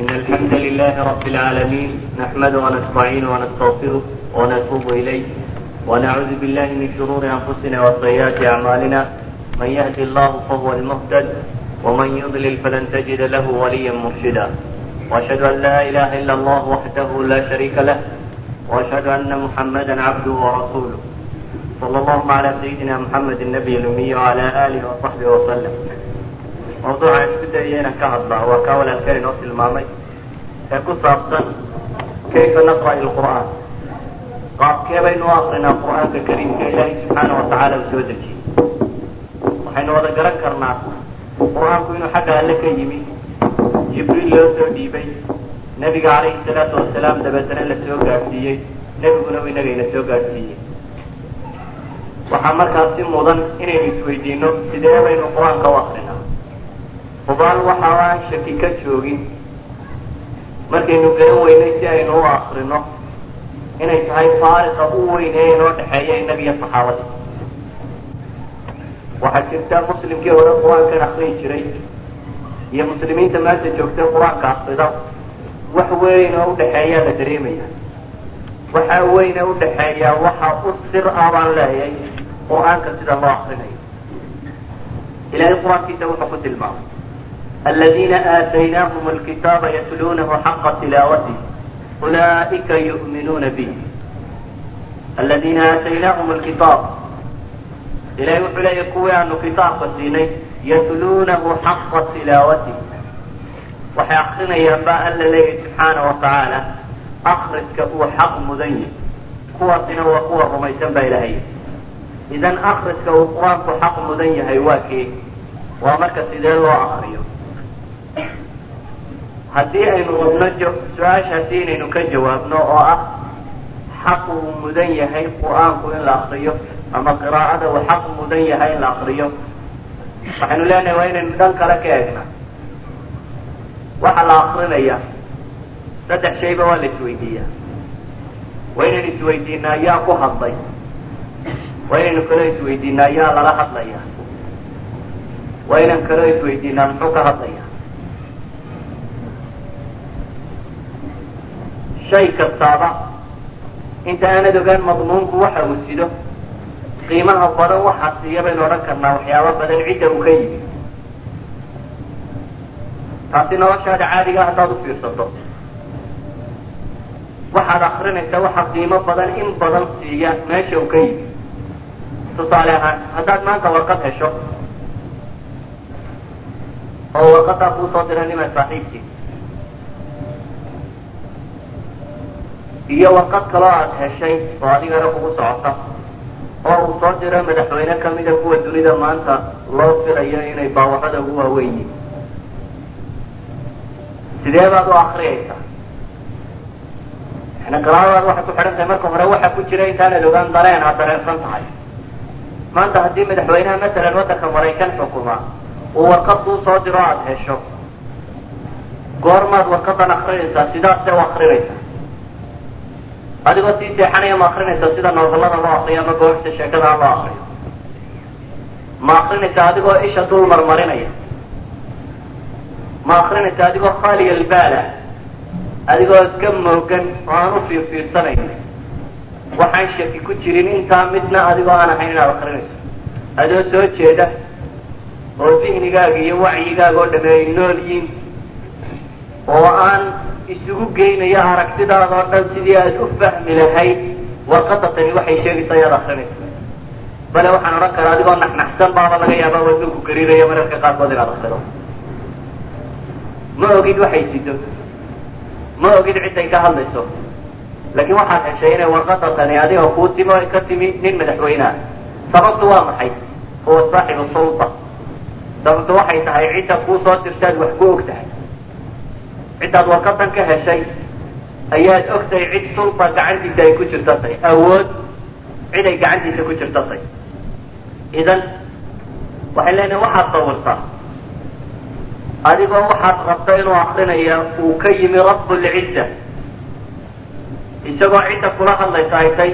إن الحمد لله رب العالمين نحمده ونستعينه ونستغفره ونتوب إليه ونعوذ بالله من شرور أنفسنا وسيئات أعمالنا من يهد الله فهو المهتد ومن يضلل فلن تجد له وليا مرشدا وأشهد أن لا إله إلا الله وحده لا شريك له وأشهد أن محمدا عبده ورسوله صلى الله على سيدنا محمد النبي الأمي وعلى آله وصحبه وسلم mawduuca isku dayaya inaan ka hadlaa waa kaa walaalkeen inoo tilmaamay. Ee ku saabsan kayfa naqra'i lqur'aan qaabkee baynu u akrinaa qur'aanka kariimka ilaahay subxaana watacaala uu soo dejiyey. Waxaynu wada garan karnaa qur'aanku inuu xagga alle ka yimi. Jibriil loo soo dhiibay. Nebiga calayhi salaatu wasalaam dabeetana la soo gaadhsiiyey. Nebiguna uu inagayna soo gaadhsiiyey. Waxaa markaas si mudan inaynu isweydiino sidee baynu qur'aanka u akrinaa hubaal waxa aan shaki ka joogin. Markaynu garan weynay si aynu u akrino inay tahay faariqa u weyn ee inoo dhexeeya innaga saxaabada. Waxaa jirta muslimkii hore qur'aankan akriyi jiray iyo muslimiinta maanta joogtay qur'aanka akrida wax weyn oo udhexeeyaa la dareemaya. Waxa weyn ee udhexeeya waxa u sir ah baan leeyay qur'aanka sida loo akrinayo ilahay qur'aankiisa wuxuu ku tilmaamay الذين آتيناهم الكتاب يتلونه حق تلاوته أولئك يؤمنون به الذين آتيناهم الكتاب إلهي وحلي كوي أنه كتاب قسيني يتلونه حق تلاوته waxay akrinayaan baa alla leeyahy subxaana watacaala akriska uu xaq mudan yahy kuwaasina waa kuwa rumaysan baa ilahay idan akriska uu qur-aanku xaq mudan yahay waa kee waa marka sidee loo akriyo haddii aynu rabno su'aashaasi inaynu ka jawaabno oo ah xaq uu mudan yahay qur'aanku in la akriyo ama qiraa'ada uu xaq mudan yahay in la akriyo waxaynu leenahay waa inaynu dhan kale ka eegna. Waxa la akrinaya saddex shayba waa la isweydiiyaa. Waa inaynu isweydiinaa yaa ku hadlay. Waa inaynu kaloo isweydiinaa yaa lala hadlaya waa inaan kaloo isweydiinaa muxuu ka hadlaya shay kastaaba. Inta aanad ogaan madmuunku waxa uu sido. Qiimaha badan waxaa siiya baynu odhan karnaa waxyaaba badan cidda uu ka yimi taasi noloshaada caadiga haddaad u fiirsato. Waxaad akrinaysa waxa qiimo badan in badan siiya meesha uu ka yimi tusaale ahaan haddaad maanta warqad hesho oo warqadaa kuusoo dira nima saaxiibkii iyo warqad kaloo aada heshay oo adigana kugu socota. Oo uu soo diro madaxweyne kamida kuwa dunida maanta loo filayo inay baawarada ugu waaweyn yihiin sidee baad u akriyaysaa yani qiraadaad waxay ku xidhan tahay marka hore waxa ku jira intaanad ogaan dareen aad dareensan tahay. Maanta haddii madaxweynaha masalan waddanka maraykan xukuma. Uu warqad kuu soo diro aada hesho. Goormaad warqadan akrinaysaa sidaasee u akrinaysaa adigoo sii seexanaya ma akrinaysaa sida nooballada loo akriyo ama goobta sheekada loo akriyo? Ma akrinaysaa adigoo isha dul marmarinaya? Ma akrinaysaa adigoo khaaliya albaala? Adigoo iska moogan oo aan u fiirfiirsanayn? Waxaan shaki ku jirin intaa midna adigoo aan ahayn inaad akrinayso. Adoo soo jeeda oo dihnigaaga iyo wacyigaaga oo dhame ay nool oo aan isugu geynayo aragtidaada oo dhan sidii aad u fahmi lahayd warqada tani waxay sheegaysaa ayaad akrinaysa bale waxaan odhan karaa adigoo naxnaxsan baaba laga yaaba wadunku gariiraya mararka qaarkood inaad akrido ma ogid waxay sido? Ma ogid cidday ka hadlayso? Laakiin waxaad heshay inay warqada tani adiga kuu timi o ka timi nin madaxweyneah sababtu waa maxay? Huwa saaxibu sulta. Sababtu waxay tahay cidda kuu soo dirtaad wax ku og tahay ciddaad warqadan ka heshay ayaad ogtahay cid sulta gacantiisa ay ku jirtatay. Awood cid ay gacantiisa ku jirtatay. Idan waxay leenahay waxaad sawirtaa adigoo waxaad rabta inuu akrinaya uu ka yimi rablcizza isagoo cidda kula hadlaysa ay tay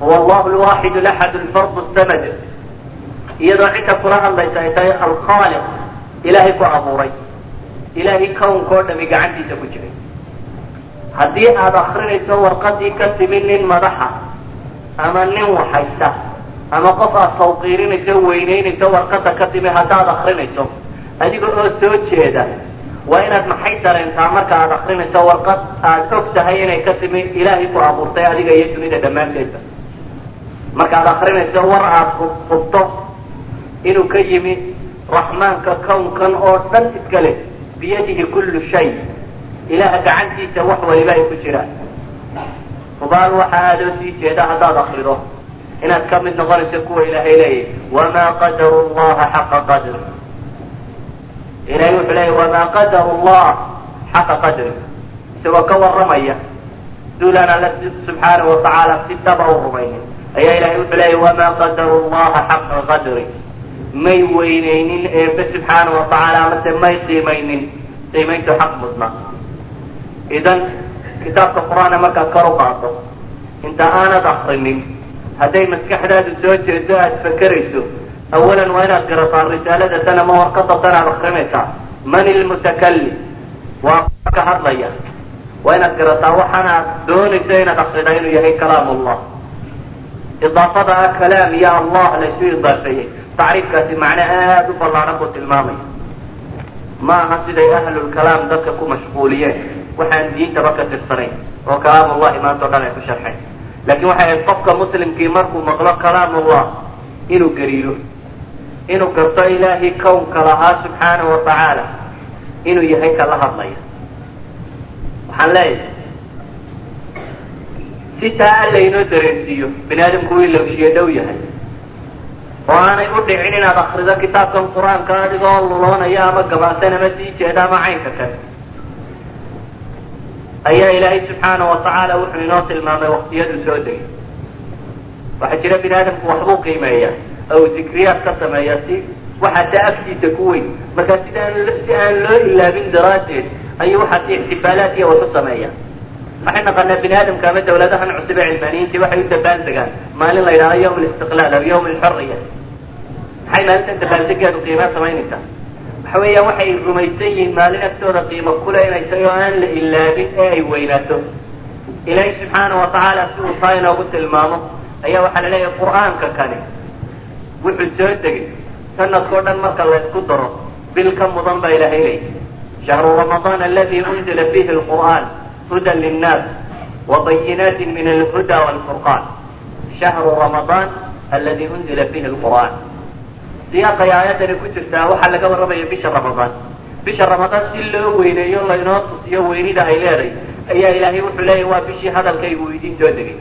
huwa allahu lwaxid laxad lfard samad iyadoo cidda kula hadlaysa ay tahay alkhaaliq ilaahay ku abuuray ilaahay kownka oo dhami gacantiisa ku jiray haddii aada akrinayso warqadii ka timi nin madaxa ama nin waxaysta ama qof aad tawqiirinayso weyneynayso warqada ka timi haddaad akrinayso adiga oo soo jeeda waa inaad maxay dareentaa marka aad akrinayso warqad aad og tahay inay ka timi ilaahay ku abuurtay adiga iyo dunida dhammaanteedba markaad akrinayso war aad hubto inuu ka yimi raxmaanka kownkan oo dhan iska leh biyadihi kullu shay ilaah gacantiisa wax waliba ay ku jiraan hubaal waxa aadoo sii jeeda haddaad akrido inaad ka mid noqonayso kuwa ilaahay leeyahy wamaa qadaru llaha xaqa qadri ilahay wuxuu leeyahy wamaa qadaru llah xaqa qadri isagoo ka warramaya duulaan alla subxaanahu watacaala si dhaba u rumaynin ayaa ilahay wuxuu leeyahy wamaa qadaru llaha xaqa qadri may weyneynin eebe subxaanahu watacaala amase may qiimaynin. Qiimayntu xaq mudna. Idan kitaabka qur'aana markaad kor u qaado inta aanad akrinin hadday maskaxdaadu soo jeedo aada fakerayso awalan waa inaad garataa risaalada tan ama warqada tan aad akrinaysaa man ilmutakalim waa ka hadlaya. Waa inaad garataa waxaana aad doonayso inaad akridaa inuu yahay kalaam allah idaafada ah kalaam ya allah laysu idaafeeyey tacriifkaasi macne aada u ballaaran buu tilmaamaya ma aha siday ahlulkalaam dadka ku mashquuliyeen. Waxaan diintaba ka tirsanayn oo kalaam ullahi maanta o dhan ay ku sharxeen laakiin waxay ahayd qofka muslimkii markuu maqlo kalaam ullah inuu gariiro inuu garto ilaahay kownka lahaa subxaanahu watacaala inuu yahay kala hadlaya. Waxaan leeyahay si taa alla inoo dareensiiyo bini aadamku uu ilowshiye dhow yahay oo aanay u dhicin inaad akrido kitaabkan qur'aanka adigoo luloonaya ama gabasan ama sii jeeda ama caynka kale. Ayaa ilaahay subxaana watacaala wuxuu inoo tilmaamay waktiyadu soo degay. Waxaa jira bini aadamku waxbuu qiimeeya oo zikriyaad ka sameeya si waxaa taa aftiisa ku weyn. Marka sidaan si aan loo ilaabin daraaddeed ayuu waxaas ixtifaalaad iyo waxu sameeya waxay naqanaa bini aadamka ama dawladahan cusub ee cilmaaniyiintii waxay u dabaal degaan. Maalin la yidhahdo yawm alistiqlaal aw yawm alxuriya maxay maalintan dabaaldegeedu qiimaa samaynaysaa waxa weeyaan waxay rumaysan yihiin maalin agtooda qiimo kule inay tahay oo aan la ilaabin ee ay weynaato ilaahay subxaana watacaala si uu taa inoogu tilmaamo. Ayaa waxaa la leeyahay qur'aanka kani wuxuu soo degay. Sanadkao dhan marka la isku daro bil ka mudan baa ilaahay leeyahy shahru ramadaan aladi unzila fihi lqur'aan hudan linnaas wabayinaatin min alhuda walfurqaan shahru ramadaan aladi unzila fihi lqur'aan siyaaqay aayadani ku jirtaa waxaa laga warramaya bisha ramadaan bisha ramadaan si loo weyneeyo laynoo tusiyo weynida ay leedahay ayaa ilaahay wuxuu leeyahy waa bishii hadalkaygu idiin soo degay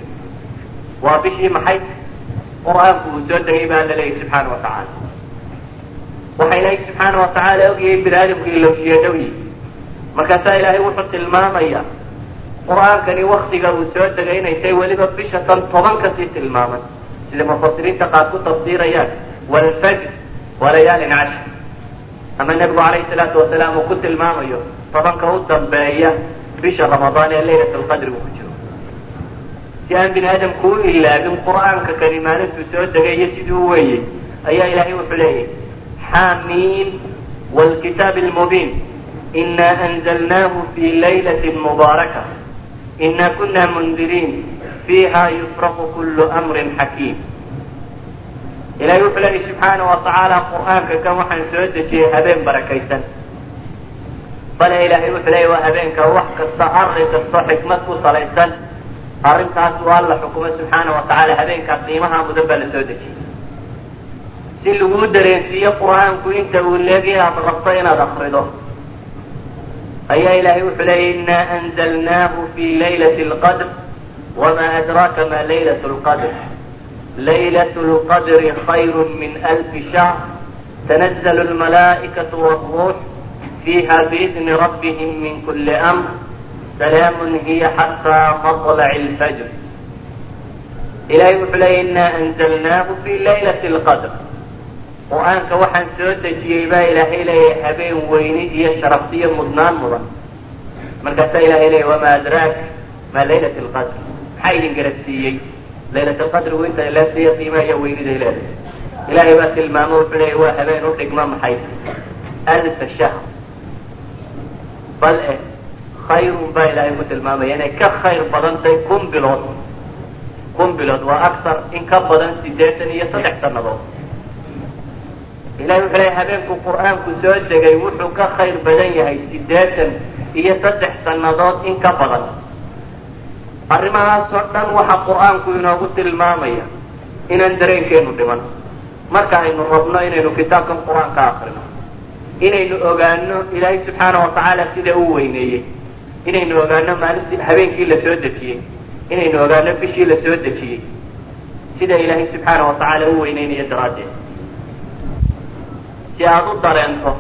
waa bishii maxay qur'aanku uu soo degay baa la leeyahy subxaana watacaala waxa ilaahay subxaana watacaala ogyahay bini aadamku yihi markaasaa ilaahay wuxuu tilmaamaya qur'aankani waktiga uu soo degay inay tahay weliba bisha tan toban ka sii tilmaaman. Sida mufasiriinta qaar ku tafsiirayaan walfajr walayaalin cashr. Ama nebigu calayhi salaatu wasalaam uu ku tilmaamayo tobanka u dambeeya bisha ramadaan ee laylat uu ku jiro. Si aan bini aadamku u ilaabin qur'aanka kani maalintuu soo degay iyo sidii u weeyey ayaa ilaahay wuxuu leeyahy xamiim wlkitaab lmubiin ina anzalnahu fi laylati mubaaraka ina kuna mundiriin fiiha yufraqu kulu amrin xakiim ilahay wuxuu leeyahy subxaana watacaala qur'aanka kan waxaan soo dejiyey habeen barakaysan. Bale ilaahay wuxuu leeyahy waa habeenka wax kasta arrin kasto xikmad ku salaysan. Arrintaas uu alla xukumo subxaana watacaala habeenkaa qiimaha mudan baa la soo dejiyey si laguu dareensiiyo qur'aanku inta uu leegay aada rabto inaad akrido ayaa ilaahay wuxuu leeyahy ina anzalnaahu fi laylati lqadr wama adraaka ma laylat lqadr laylat lqadri khayru min alfi shahr tanazl lmalaa'ikatu wاruux fiiha biidni rabbihim min kuli amr salaamun hiya xataa maطlaci lfajr ilahay wuxuu leeyahy ina anzalnaahu fi laylati lqadr qur'aanka waxaan soo dejiyey baa ilaahay leeyahay habeen weyni iyo sharaftiyo mudnaan mudan markaasaa ilahay leeyahy wama adraak ma laylat lqadr maxaa idin garabsiiyey? Laylat lqadrigu inta leesiyo qiimaha iyo weyniday leedahay ilaahay baa tilmaamo wuxuu leeyahy waa habeen u dhigma maxay? Alfa shahr. Bal eh khayrun baa ilaahay ku tilmaamaya inay ka khayr badan tahay kun bilood. Kun bilood waa aktar in ka badan siddeetan iyo saddex sannadood ilahay wuxuu leeya habeenku qur'aanku soo degay wuxuu ka khayr badan yahay siddeetan iyo saddex sannadood in ka badan. Arrimahaasoo dhan waxa qur'aanku inoogu tilmaamaya inaan dareenkeenu dhiman. Marka aynu rabno inaynu kitaabkan qur'aanka akrino inaynu ogaano ilaahay subxaana watacaala sida uu weyneeyey inaynu ogaano maalintii habeenkii la soo dejiyey inaynu ogaano bishii la soo dejiyey sida ilaahay subxaana watacaala u weyneynayo daraaddeed si aada u dareento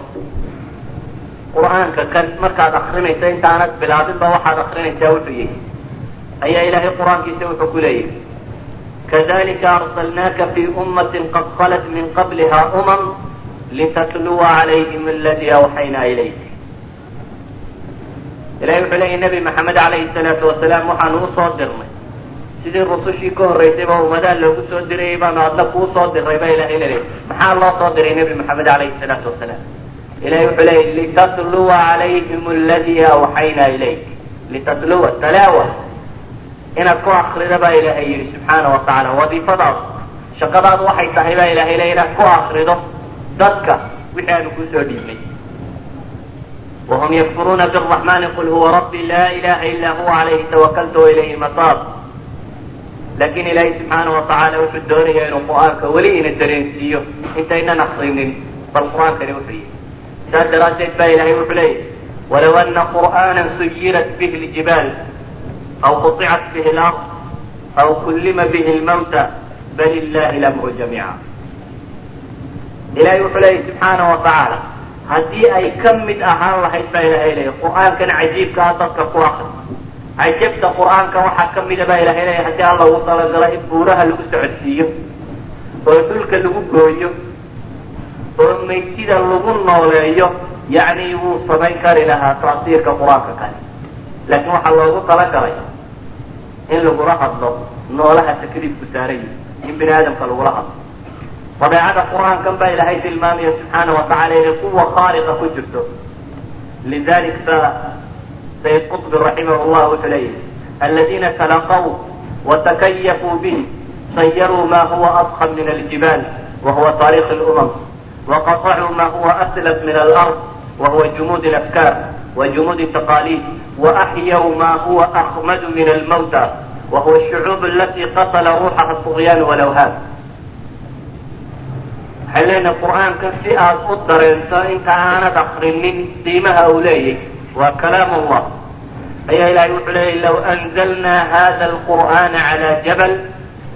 qur'aanka kan markaad akrinaysa intaanad bilaabinba waxaad akrinaysaa wuxuu yihi ayaa ilaahay qur'aankiisa wuxuu ku leeyahy kadalika arsalnaaka fi ummatin qad khalat min qabliha umam litatluwa calayhim aladii awxaynaa ilayk. Ilahay wuxuu leeyahy nabi maxamed calayhi salaatu wasalaam waxaanu u soo dirnay sidii rusushii ka horreysayba ummadaha loogu soo dirayay baanu adna kuu soo diray baa ilahay laleeyahy maxaa loo soo diray nebi maxamed calayhi salaatu wasalaam ilahay wuxuu leeyahy litatluwa calayhim aladii awxaynaa ilayk. Litatluwa talaawa inaad ku akrida baa ilaahay yihi subxaana watacaala wadiifadaas shaqadaadu waxay tahay baa ilahay le inaad ku akrido dadka wixii aanu ku soo dhiibnay. Wahum yakfuruuna biraxmani qul huwa rabbi laa ilaha ila huwa calayhi tawakaltu wailayhi mataab laakin ilaahay subxaana watacaala wuxuu doonaya inuu qur'aanka weli ina dareensiiyo. Intaynan akrinin bal qur'aankani wuxuu yihi saas daraaddeed baa ilahay wuxuu leeyahy walaw ana qur'aana suyirat bihi ljibaal aw quطicat bihi lard aw kullima bihi lmawta bal illahi lamru jamiica. Ilahay wuxuu leeyahy subxaana watacaala haddii ay ka mid ahaan lahayd baa ilahay leeyahy qur'aankan cajiibkaa dadka ku akri cajabta qur'aanka waxaa ka mida baa ilahay leeyahy haddii alla ugu talagalo in buuraha lagu socodsiiyo oo dhulka lagu gooyo oo maytida lagu nooleeyo yacni wuu samayn kari lahaa taasiirka qur'aanka kale. Laakiin waxaa loogu talagalay in lagula hadlo noolaha takliifku saarayi in bini aadamka lagula hadlo. Dabeecada qur'aankan baa ilaahay tilmaamaya subxaana watacala inay kuwa khaaliqa ku jirto. Lidalik ba sayid qطbi raximah llah wuxuu leeyahy aladina talaqw watakayafuu bihi sayaruu ma huwa adkam min aljibaal wahuwa taariikh lumam waqaطacuu ma huwa aslaf min alard wahuwa jumuud alafkaar وجمود التقاليد وأحيوا ما هو أخمد من الموتى وهو الشعوب التي قتل روحها الطغيان والأوهام حلين القرآن كفي أقدر أنت إنت أنا تقرن قيمها أولي وكلام الله أي لا يحلي لو أنزلنا هذا القرآن على جبل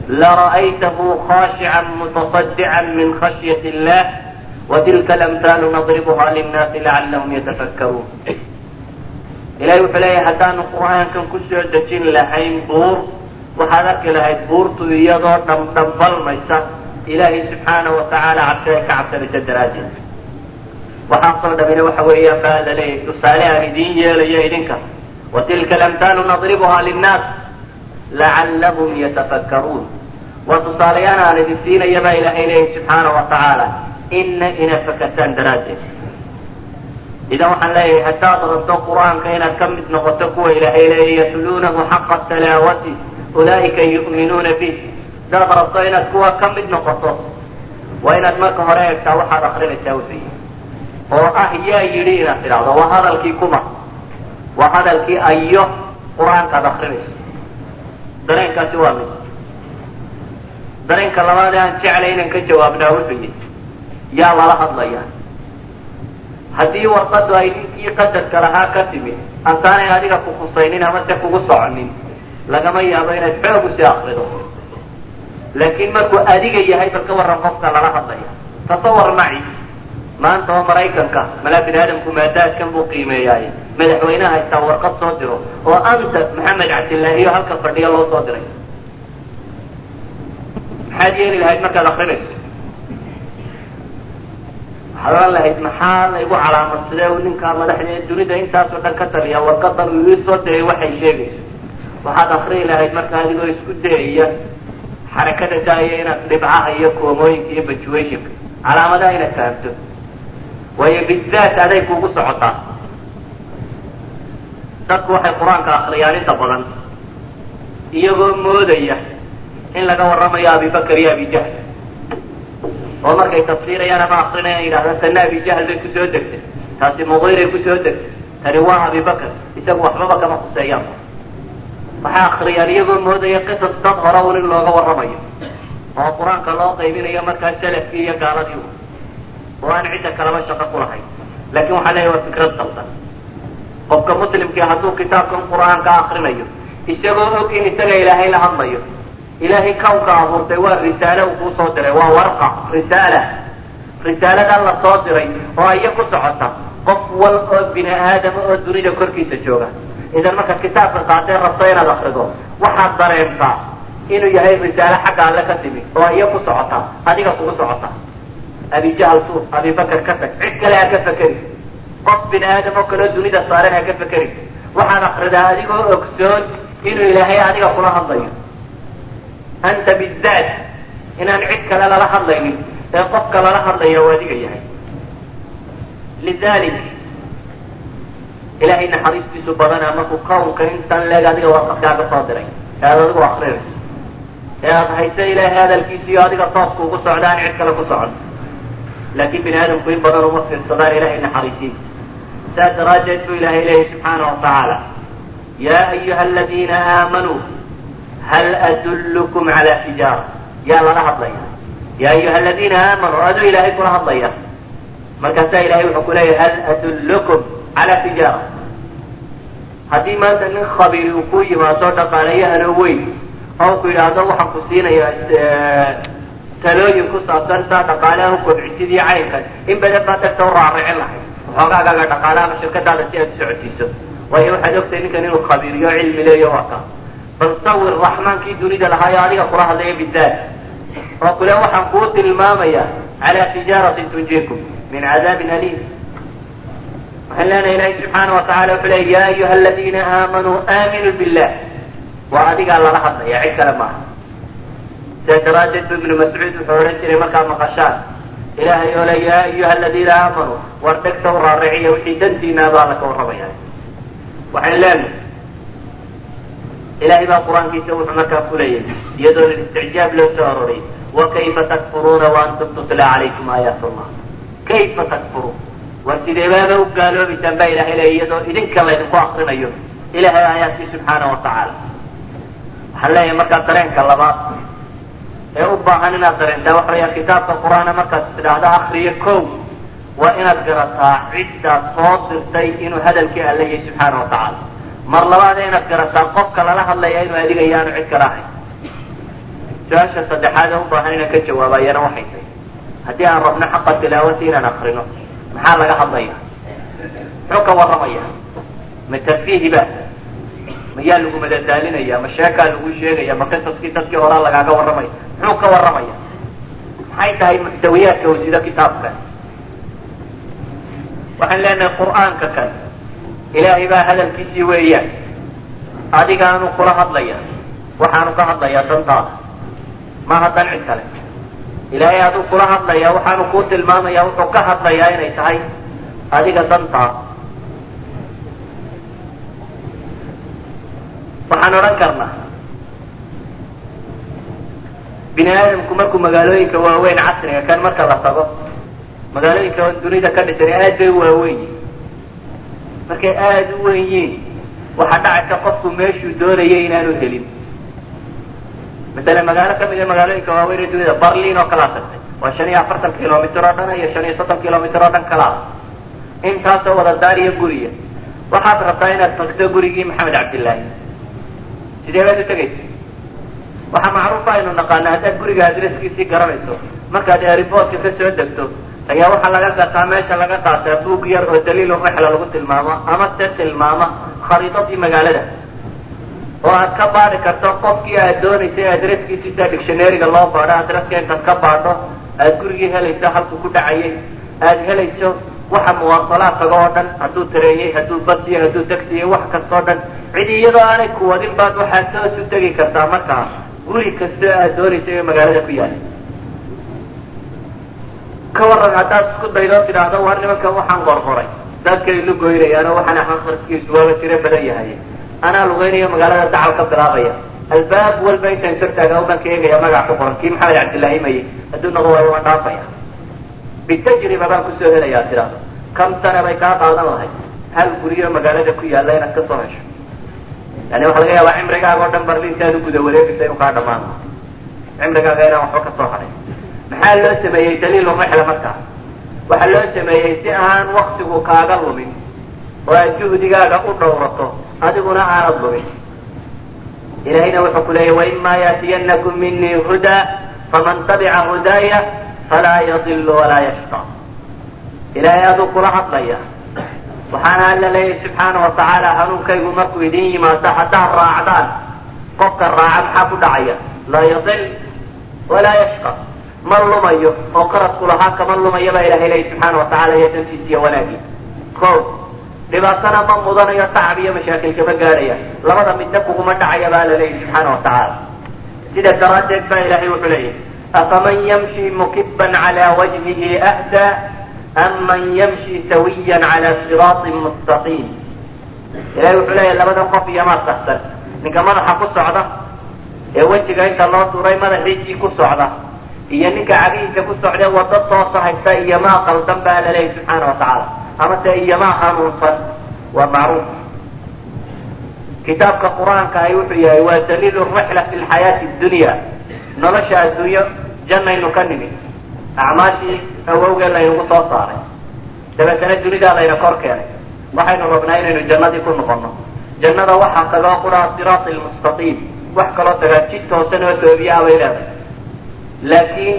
لرأيته خاشعا متصدعا من خشية الله وتلك الأمثال نضربها للناس لعلهم يتفكرون ilahay wuxuu leeyahay haddaanu qur-aankan kusoo dejin lahayn buur waxaad arki lahayd buurtu iyadoo dhambdhambalmaysa ilaahay subxaana watacaala cabsi ay ka cabsanaysa daraaddeed waxaasoo dhamina waxa weeyaan baa la leeyahay tusaale aan idiin yeelayo idinka. Wa tilka alamthaalu nadribuha linnaas lacallahum yatafakkaruun. Waa tusaalayaal aan idin siinaya baa ilaahay leeyahay subxaana watacaala ina ina fakartaan daraaddeed. Idan waxaan leeyahay haddaad rabto qur'aanka inaad ka mid noqoto kuwa ilaahay leeya yatluunahu xaqa talaawati ulaa'ika yu'minuuna bih haddaad rabto inaad kuwa ka mid noqoto waa inaad marka hore eegtaa waxaad akrinaysaa yihi oo ah yaa yidhi inaad tidhaahdo waa hadalkii kuma waa hadalkii ayo qur'aankaad akrinayso dareenkaasi waa mid. Dareenka labaad ee aan jeclay inaan ka jawaabnaa wuxuu yihi yaa lala hadlaya haddii warqadu ay ninkii qadarka lahaa ka timid antaanay adiga ku khusaynin ama se kugu soconin lagama yaabo inaad xoog u sii akrido laakiin markuu adiga yahay bal ka warran qofka lala hadlaya tasawar maci maanta oo maraykanka malaa bini aadamku maadaadkan buu qiimeeyaay madaxweynaha haystaa warqad soo diro oo anta maxamed cabdillaahiyo halka fadhiya loo soo diray. Maxaad yeeli lahayd markaad akrinayso waxaad ohan lahayd maxaa laygu calaamadsadee u ninkaa madaxda ee dunida intaasoo dhan ka taliya warqadan uu ii soo diray waxay sheegayso waxaad akriyi lahayd marka adigoo isku dayaya xarakada daaya inaad dhibcaha iyo koomooyinka iyo bajuationka calaamadaha inaad fahamto waayo bizaat aday kugu socotaa. Dadku waxay qur'aanka akriyaan inta badan iyagoo moodaya in laga warramayo abibakar iyo abijahl oo markay tafsiirayaan ama akrinayaan yidhahdaan tana abijahl bay ku soo degtay. Taasi mugiray ku soo degtay. Tani waa abibakar isagu waxbaba kama khuseeyaan waxay akriyaan iyagoo moodaya qisas dad hore un in looga warramayo. Oo qur'aanka loo qaybinayo markaa salafkii iyo gaaladii oo aan cidda kalaba shaqo ku lahayn laakin waxaa leeyahy waa fikrad qaldan qofka muslimkii hadduu kitaabkan qur'aanka akrinayo isagoo og in isaga ilaahay la hadlayo ilaahay kawnka abuurtay waa risaale uu kuu soo diray waa warqa risaala. Risaaladan la soo diray oo iya ku socota qof wal oo bini aadama oo dunida korkiisa jooga. Idan markaad kitaabka qaatee rabto inaad akrido waxaad dareentaa inuu yahay risaale xagga alle ka timi oo iya ku socota adiga kugu socota abijahl tuur abibakar ka tag cid kale ha ka fekeri. Qof bini aadam oo kaleo dunida saaran ha ka fekeri. Waxaad akridaa adigoo ogsoon inuu ilaahay adiga kula hadlayo. Anta bizaat inaan cid kale lala hadlaynin ee qofka lala hadlaya u adiga yahay. Lidalik ilahay naxariistiisu badanaa markuu kawnka intan leeg adiga warqadkaaga soo diray. Ee aad adigu akrinayso ee aada hayse ilaahay hadalkiisiiyo adiga toosku ugu socda aan cid kale ku socon laakin bini aadamku in badan uma fiirsadaan ilahay naxariisiisa saas daraaddeed buu ilahay leeyahy subxaana watacaala ya ayuha aladiina aamanuu hal adullukum cala tijaara yaa lala hadlaya ya ayuha aladiina aamanuu aduu ilaahay kula hadlaya markaasaa ilahay wuxuu ku hal adullukum cala tijaara haddii maanta nin khabiiri uu ku yimaado dhaqaaleeyahano weyn oo ku yidhaahdo waxaan ku siinaya talooyin ku saabsan saa dhaqaalaha u kobcisidii caynkan in badan baa dadka u raaricin lahay waxoogaagaga dhaqaale ama shirkadaada si aad u socodsiiso waayo waxaad ogtahay ninkan inuu khabiiriyo cilmi leeyo waa ka bal sawir raxmaankii dunida lahaayo adiga kula hadlaya bidaat oo kule waxaan kuu tilmaamaya cala tijaaratin tunjiikum min cadaabin aliim waxaan leenahay ilahi subxaana watacala wuxuu leey ya ayuha aladiina aamanuu aaminuu billah waa adigaa lala hadlaya cid kale maaha sidaa daraaddeed bu ibnu mascuud wuxuu odhan jiray markaad maqashaan ilahay oo le ya ayuha aladiina aamanuu war dhegta u raariciya wixii dantiinaaba alla ka warramaya waxaan leenahay ilahay baa qur'aankiisa wuxuu markaa kuleeyahay iyadoo isticjaab loo soo aroray wakayfa takfuruuna waantum tutla calaykum aayaat kayfa takfuruun war sideebaaba u gaaloobaysaan baa ilahay leeya iyadoo idinka laydinku akrinayo ilahay aayaadkii subxaana watacaala waxaan leeyahay markaa dareenka labaad ee u baahan inaad dareentaa waxa weya kitaabka qur'aana markaad tidhaahdo akriyo kow waa inaad garataa ciddaa soo dirtay inuu hadalkii alla yahay subxaana watacaala mar labaad inaad garataa qofka lala hadlaya inuu adiga yaanu cid kala ahayn su'aasha saddexaad ee u baahan inaan ka jawaabayana waxay tahay haddii aan rabno xaqa tilaawati inaan akrino maxaa laga hadlaya muxuu ka warramaya ma tarfiihiba mayaa lagu madadaalinaya ma sheekaa lagu sheegaya ma qisaskii dadkii horaa lagaaga warramaya muxuu ka warramaya? Maxay tahay muxtawiyaadka wasido kitaabkan waxaan leenahay qur'aanka kan ilaahay baa hadalkiisii weeyaan adigaanu kula hadlaya waxaanu ka hadlayaa dantaada maaha dan cid kale. Ilaahay aduu kula hadlaya waxaanu kuu tilmaamaya wuxuu ka hadlayaa inay tahay adiga dantaada waxaan odhan karnaa. Bini aadamku markuu magaalooyinka waaweyn casriga kan marka la tago magaalooyinka dunida ka dhisan aad bay waaweyn yihiin markay aada u weyn yihiin waxaa dhacaysa qofku meeshuu doonayay inaanu helin. Masalan magaalo ka mid a magaalooyinka waaweyn ee dunida barlin oo kalaa tagtay waa shan iyo afartan kilomitr oo dhan iyo shan iyo soddon kilomitr oo dhan kalaa intaasoo wada daar iyo guriya. Waxaad rabtaa inaad tagto gurigii maxamed cabdillaahi sidee baad u tegaysa waxaa macruufa aynu naqaana haddaad guriga adreskiisii garanayso markaad airportka ka soo degto ayaa waxaa laga gataa meesha laga qaataa buug yar oo daliil rexla lagu tilmaamo ama se tilmaama khariidadii magaalada. Oo aad ka baadi karto qofkii aad doonaysay adreskiisi sida dictionaryga loo baadho adreska intaad ka baadho aad gurigii helayso halku ku dhacayay aad helayso waxa muwaasalaadkaga oo dhan hadduu tareeyey hadduu basiyo hadduu tagsiyey wax kastao dhan cidi iyadoo aanay kuwadin baad waxaad toos u tegi kartaa. Markaa guri kastoo aad doonayso ee magaalada ku yaalla ka waran haddaad isku daydo tidhaahdo waar nimankan waxaan qorqoray dadkay lugoynayaan oo waxaan akhriskiisu waaba tiro badan yahay. Anaa lugaynayo magaalada dacal ka bilaabaya. Albaab walba intaan kortaaga uban ka eegaya magac ku qoran. Kii maxamed cabdillaahi maye hadduu noqo waayo waan dhaafaya bitajriba baan ku soo helayaa tiraado kam sana bay kaa qaadan lahay hal guriyo magaalada ku yaalla inaad ka soo hesho yani waxa laga yaabaa cimrigaaga o dhan barliintaad u guda wareegaysa inuu kaa dhamaan cimrigaaga inaan waxba ka soo hadhay. Maxaa loo sameeyey daliil umexla markaa waxaa loo sameeyey si aan waktigu kaaga lumin oo aad juhdigaaga u dhowrato adiguna aanad lumin. Ilahayna wuxuu ku leeyahy waima yaatiyanakum minii hudaa faman tabica hudaaya falaa yadilu walaa yashqa ilaahay aduu kula hadlaya waxaana alla leeyahy subxaana watacaala hanuunkaygu markuu idin yimaado haddaad raacdaan qofka raaca maxaa ku dhacaya laa yadil walaa yashqa ma lumayo oo qaradku lahaa kama lumayo baa ilahay leeyahy subxaana watacaala iyo dantiisa iyo wanaagii ko dhibaatana ma mudanayo tacab iyo mashaakil kama gaadhaya labada midna kuguma dhacaya baa la leeyahy subxaana watacaala sida daraaddeed baa ilahay wuxuu leeyahy afaman yamshi mukiban cala wajhihi ahda am man yamshi sawiyan cala siraatin mustaqiim ilahay wuxuu leeyahy labadan qof iyomaa saxsan ninka madaxa ku socda ee wejiga inta loo tuuray madaxiisii ku socda iyo ninka cagihiisa ku socdee wado toosa haysta iyomaa qaldan baa la leeyahy subxaana watacaala ama se iyomaa hanuunsan waa macruuf kitaabka qur'aanka ahi wuxuu yahay waa daliil rixla fi lxayaati dunya nolosha adduunyo jannaynu ka nimid acmaashii awowgee laynagu soo saaray. Dabeetana dunidaa layna kor keenay. Waxaynu rabnaa inaynu jannadii ku noqono jannada waxaa tagaa quraa siraat lmustaqiim wax kaloo tagaa jid toosan oo toobiyaa bay leedahay. Laakiin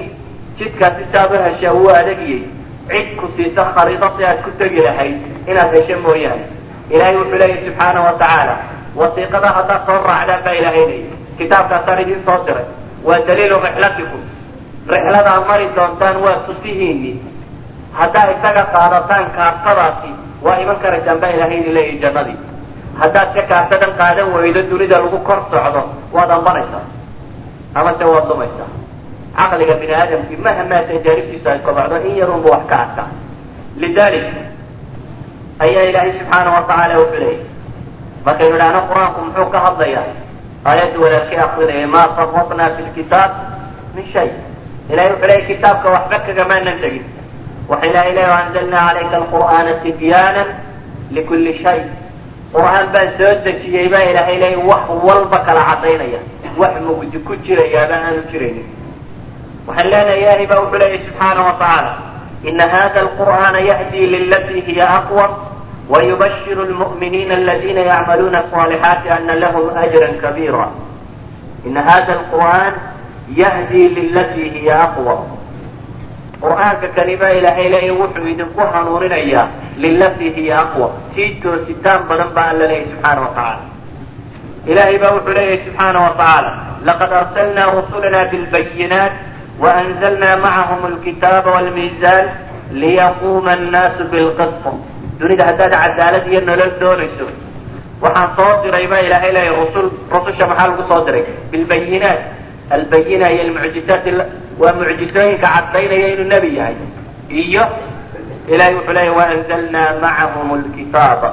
jidkaasi saad u heshaa wuu adagiyey cid ku siisa khariido si aad ku tegi lahayd inaad hesho mooyaane. Ilaahay wuxuu leeyahy subxaana wa tacaala. Wasiiqada haddaad soo raacdaan baa ilaahay leeyahy kitaabkaasaan idin soo diray. Waa daliilu rixlatikum rixladaad mari doontaan waa tusihiini haddaad isaga qaadataan kaartadaasi waa iman karaysaan baa ilahay idin leeyahy jannadii haddaad ka kaartadan qaadan weydo dunida lagu kor socdo waad ambanaysaa. Amase waad lumaysaa. Caqliga bini aadamkii mahmaa tajaaribtiisu ay kobacdo in yarunba wax ka arkaa lidalik ayaa ilaahay subxaana watacaala wuxuu leeyay markaynu idhaahno qur'aanku muxuu ka hadlayaa aayaddu walaalkii akrinaya maa farratnaa fi lkitaab min shay ilahay wuxuu leeyay kitaabka waxba kagamaanan tegin waxa ilahay leey anzalnaa calayka alqur'aana tibyaana likulli shay qur'aan baan soo dejiyey baa ilaahay leey wax walba kala cadaynaya wax mugdi ku jirayaaba aanu jiraynin waxaan leenahay ilahay baa wuxuu leeyahy subxaana watacaala ina hada alqur'aana yahdi lilatii hiya aqwam wayubashiru lmu'miniina aladina yacmaluuna asalixaati ana lahum ajra kabiira ina hada alqur'aan yahdii lilatii hiya aqwa qur'aanka kalima ilaahay leeya wuxuu idinku hanuuninayaa lilatii hiya aqwa tii toositaan badan baa alla leeyahy subxaana watacaala ilahay baa wuxuu leeyahay subxaana watacaala laqad arsalnaa rusulana bilbayinaat waanzalnaa macahum alkitaaba walmiisaan liyaquuma annaasu bilqisqa dunida haddaad cadaalad iyo nolol doonayso waxaan soo diray baa ilaahay leeyahy rusul rususha maxaa lagu soo diray bilbayinaat albayina iyo almucjizaat waa mucjisooyinka cadaynaya inuu nebi yahay iyo ilahay wuxuu leeya waanzalnaa macahum lkitaaba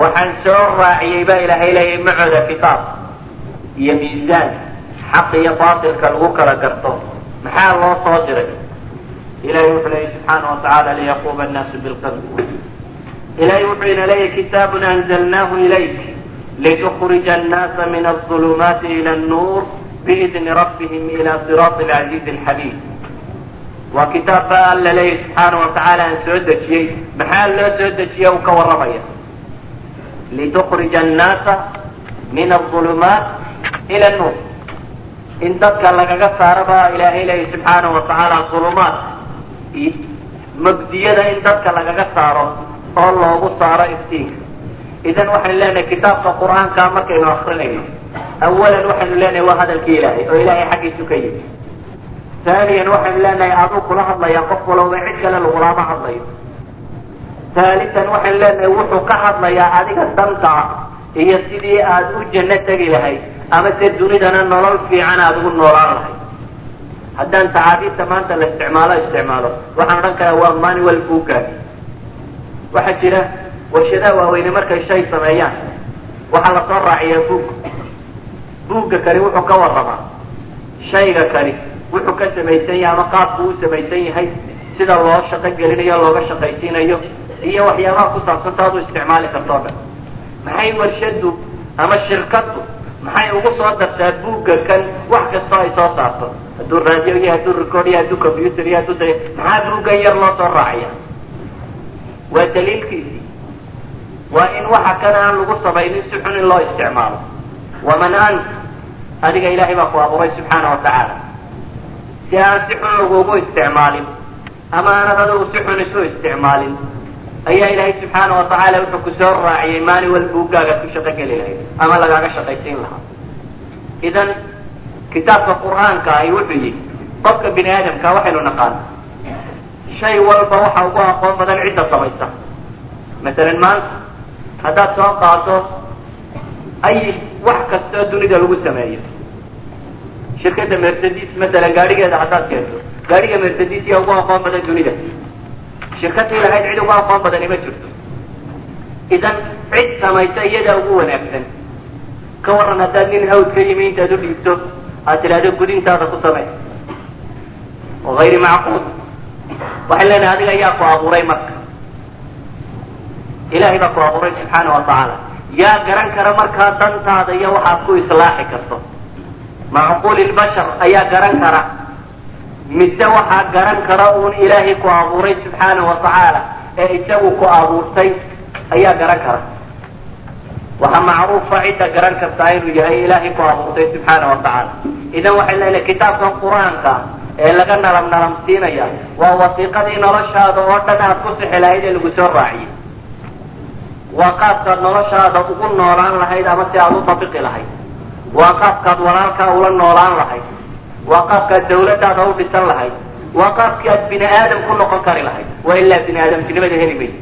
waxaan soo raaciyey baa ilahay leeya macooda kitaab iyo miisaan xaq iyo baatilka lagu kala garto maxaa loo soo diray ilahay wuxuu leeyahy subxaana watacaala liyaquuma annaasu bilqist ilahay wuxuu ina leeyahy kitaabun anzalnaahu ilayk litukrija annaasa min aظulumaati ila annuur biidni rabbihim ila siraati alcaziizi alxamiid waa kitaab baa alla leeyahy subxaana watacaala aan soo dejiyey. Maxaa loo soo dejiye u ka warramaya? litukrija annaasa min aظulumaat ila annuur in dadka lagaga saaro baa ilaahay leeyahy subxaana watacaala ulumaat magdiyada in dadka lagaga saaro oo loogu saaro iftiinka idan waxaynu leenahay kitaabka qur'aanka markaynu akrinayno awalan waxaynu leenahay waa hadalkii ilaahay oo ilaahay xaggiisu ka yimi haaniyan waxaynu leenahay aduu kula hadlaya qof walowba cid kale lagulama hadlayo haalitan waxaynu leenahay wuxuu ka hadlayaa adiga danta iyo sidii aad u janno tegi lahayd ama se dunidana nolol fiican aada ugu noolaan lahayd haddaan tacaadiidta maanta la isticmaalo isticmaalo waxaan odhan karaa waa manual buuggaagi waxaa jira warshadaha waaweyne markay shay sameeyaan waxaa la soo raaciyaa buug buugga kani wuxuu ka warramaa. Shayga kani wuxuu ka samaysan yahay ama qaabku u samaysan yahay sida loo shaqo gelinayo looga shaqaysiinayo iyo waxyaabaha ku saabsan taad u isticmaali karto o dhan maxay warshadu ama shirkadu maxay ugu soo dartaa buugga kan wax kastoo ay soo saarto? Hadduu raadiyo iyo hadduu record iyo hadduu computer iyo hadduu da maxaa buuggan yar loo soo raaciya waa daliilkiisii. Waa in waxa kan aan lagu samaynin si xun in loo isticmaalo waman ant adiga ilaahay baa ku abuuray subxaana wa tacaala si aan si xun lagugu isticmaalin ama aanad adigu si xun isu isticmaalin ayaa ilaahay subxaana wa tacaala wuxuu ku soo raaciyey maalin wal buuggaagaad ku shaqo geli lahayd ama lagaaga shaqaysiin lahaa idan kitaabka qur'aanka ahi wuxuu yihi qofka bini aadamka waxaynu naqaana shay walba waxa ugu aqoon badan cidda samaysa masalan maanta haddaad soo qaado ay wax kastoo dunida lagu sameeyo. Shirkadda mercedes masalan gaadhigeeda haddaad keento. Gaadhiga mercedes yaa ugu aqoon badan dunida. Shirkadii lahayd cid ugu aqoon badani ma jirto. Idan cid samaysa iyadaa ugu wanaagsan. Ka waran haddaad nin hawd ka yimi intaad u dhiibto aad tidhahdo gudintaada ku samey oo hayri macquul waxay leenahay adiga yaa ku abuuray marka. Ilahay baa ku abuuray subxaana wa tacaala yaa garan kara markaa dantaada iyo waxaad ku islaaxi karto. Macquuli lbashar ayaa garan kara. Mise waxaa garan kara uun ilaahay ku abuuray subxaana wa tacaala ee isagu ku abuurtay ayaa garan kara. Waxaa macruufa cidda garan kartaa inuu yahay ilaahay ku abuurtay subxaana wa tacaala. Idan waxay leedahay kitaabkan qur'aanka ee laga nalam nalamsiinaya waa wasiiqadii noloshaada oo dhan aad ku sixi lahayd ee lagu soo raaciyey waa qaabkaad noloshaada ugu noolaan lahayd ama si aad u dabiqi lahayd. Waa qaabkaad walaalkaa ula noolaan lahayd. Waa qaabkaad dawladdaada u dhisan lahayd. Waa qaabkii aad bini aadam ku noqon kari lahayd. Waa ilaa bini aadamtinimada heli maysa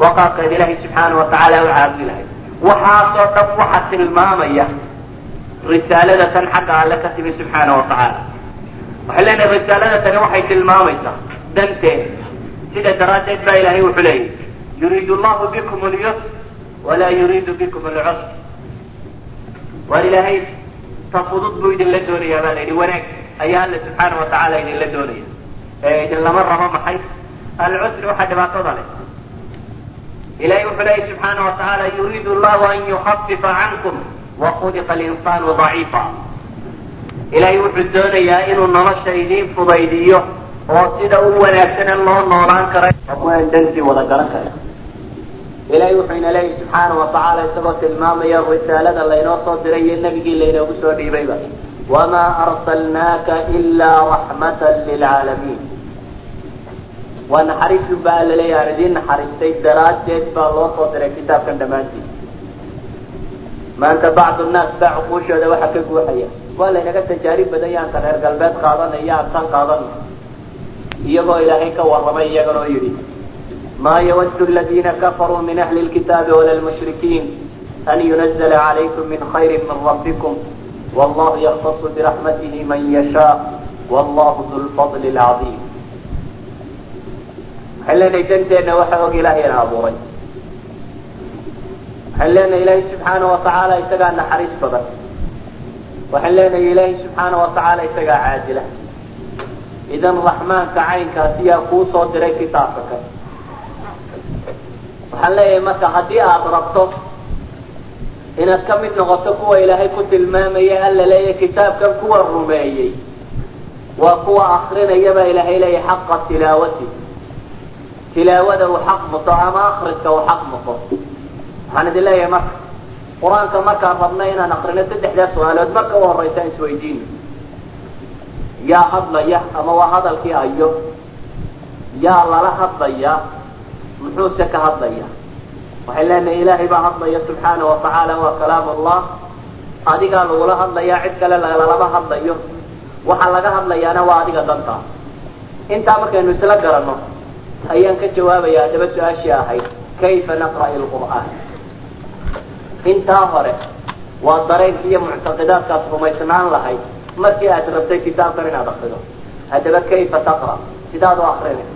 waa qaabkaad ilaahay subxaana wa tacaala u caabudi lahayd. Waxaasoo dhan waxa tilmaamaya risaalada tan xagga alle ka timi subxaana wa tacaala waxay leenahay risaalada tani waxay tilmaamaysaa danteeda sida daraaddeed baa ilaahay wuxuu leeyahy yuriidu llahu bikum lyusr walaa yuriidu bikum alcusr waar ilaahay ta fudud buu idinla doonayaa baa la yidhi wanaag ayaa alla subxaana wa tacaala idinla doonaya ee idinlama rabo maxay alcusri waxaa dhibaatada leh ilahay wuxuu leeyahy subxaana wa tacaala yuriidu llahu an yukafifa cankum wakuliqa linsaanu daciifa ilahay wuxuu doonayaa inuu nolosha idiin fudaydiyo oo sida u wanaagsanan loo noolaan kara dantii wada garan kara ilahay wuxuu ina subxaana wa tacaala isagoo tilmaamaya risaalada laynoo soo diray iyo nebigii laynoogu soo dhiibayba. Wamaa arsalnaaka ilaa raxmatan lilcaalamiin. Waa naxariisun baa alla leeyahy aan naxariistay daraaddeed baa loo soo diray kitaabkan dhammaantiis maanta bacdu nnaas baa cuquushooda waxa ka guuxaya. Waa laynaga tajaarib badan reer galbeed qaadanay iyo abtan qaadanay. Iyagoo ilaahay ka warramay iyaganoo yidhi ma yawadu aladiina kafaruu min ahli lkitaabi wala lmushrikiin an yunazla calaykum min khayri min rabbikum wallahu yaktasu biraxmatihi man yashaa wallahu du lfadli lcadiim waxaan leenahay danteenna waxa og ilaahayna abuuray waxaan leenahay ilaahay subxaana wa tacaala isagaa naxariis badan waxaan leenahay ilaahay subxaana wa tacaala isagaa caadila idan raxmaanka caynkaasi yaa kuu soo diray kitaabka kan waxaan leeyahay marka haddii aada rabto inaad ka mid noqoto kuwa ilaahay ku tilmaamaya alla leeyahay kitaabkan kuwa rumeeyey waa kuwa akrinaya baa ilaahay leeyahay xaqa tilaawati. Tilaawada uu xaq muto ama akriska uu xaq muto waxaan idin leeyahay marka qur'aanka markaan rabna inaan akrino saddexdaa su'aalood marka u horeysa aan isweydiino. Yaa hadlaya ama waa hadalkii ayo. Yaa lala hadlaya muxuuse ka hadlaya. Waxay leenahay ilaahay baa hadlaya subxaana wa tacaala waa kalaam allah adigaa lagula hadlayaa cid kale lalama hadlayo. Waxaa laga hadlayaana waa adiga dantaa intaa markaynu isla garanno ayaan ka jawaabaya haddaba su'aashii ahayd kayfa naqra'i lqur'aan intaa hore waa dareenki iyo muctaqidaadkaad rumaysnaan lahayd markii aad rabtay kitaabkan inaad akrido haddaba kayfa taqra? Sidaad u akrinay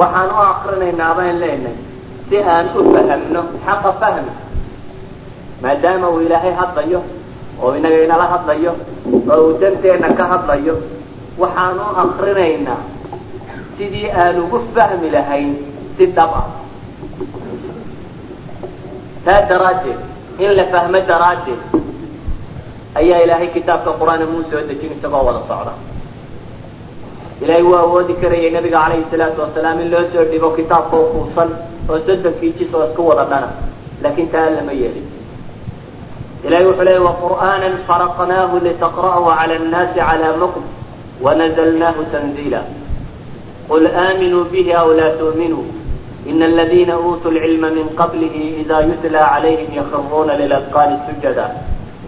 waxaan u akrinaynaa baan leenahay si aan u fahamno xaqa fahmi. Maadaama uu ilaahay hadlayo oo inaga inala hadlayo oo uu danteenna ka hadlayo waxaan u akrinaynaa sidii aan ugu fahmi lahayn si dhab ah. Taa daraaddeed in la fahmo daraaddeed ayaa ilaahay kitaabka qur'aana muu soo dejin isagoo wada socda ilaahay wuu awoodi karayay nabiga calayhi salaatu wasalaam in loo soo dhigo kitaabka oo kuusan oo soddonkii jis oo isku wada dhana laakiin taa lama yeelin. Ilahay wuxuu leeyay waqur'aana faraqnaahu litaqra'ahu cala annaasi cala mukm wanazalnaahu tanziila. Qul aaminuu bihi aw laa tu'minuu ina aladiina uutuu lcilma min qablihi ida yutla calayhim yakhiruuna liladqaani sujada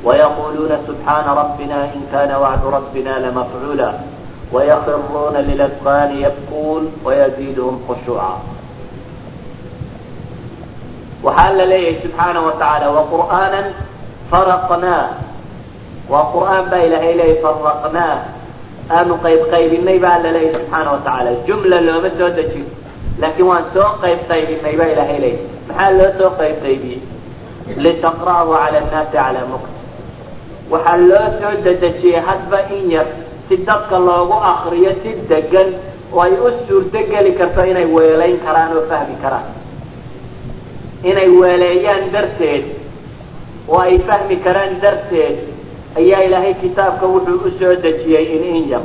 wayaquluuna subxaana rabbina in kana wacdu rabbina lamafcuula wayakhiruuna liladqaani yabkuun wayaziiduhum khushuuca waxaa la leeyahay subxaana wa tacaala waqur'aana faraqnaa waa qur'aan baa ilaahay leeyahy faraqnaa aanu qayb qaybinay baa la leeyahy subxaana wa tacaala jumla looma soo dejin laakiin waan soo qayb qaybinay baa ilaahay leeyahy maxaa loo soo qayb qaybiyey litaqra'ahu cala annaasi calaa mukr waxaa loo soo dedejiyey hadba in yar si dadka loogu akriyo si degan oo ay u suurto geli karto inay weelayn karaan oo fahmi karaan. Inay weeleeyaan darteed oo ay fahmi karaan darteed ayaa ilaahay kitaabka wuxuu u soo dejiyey in in yar.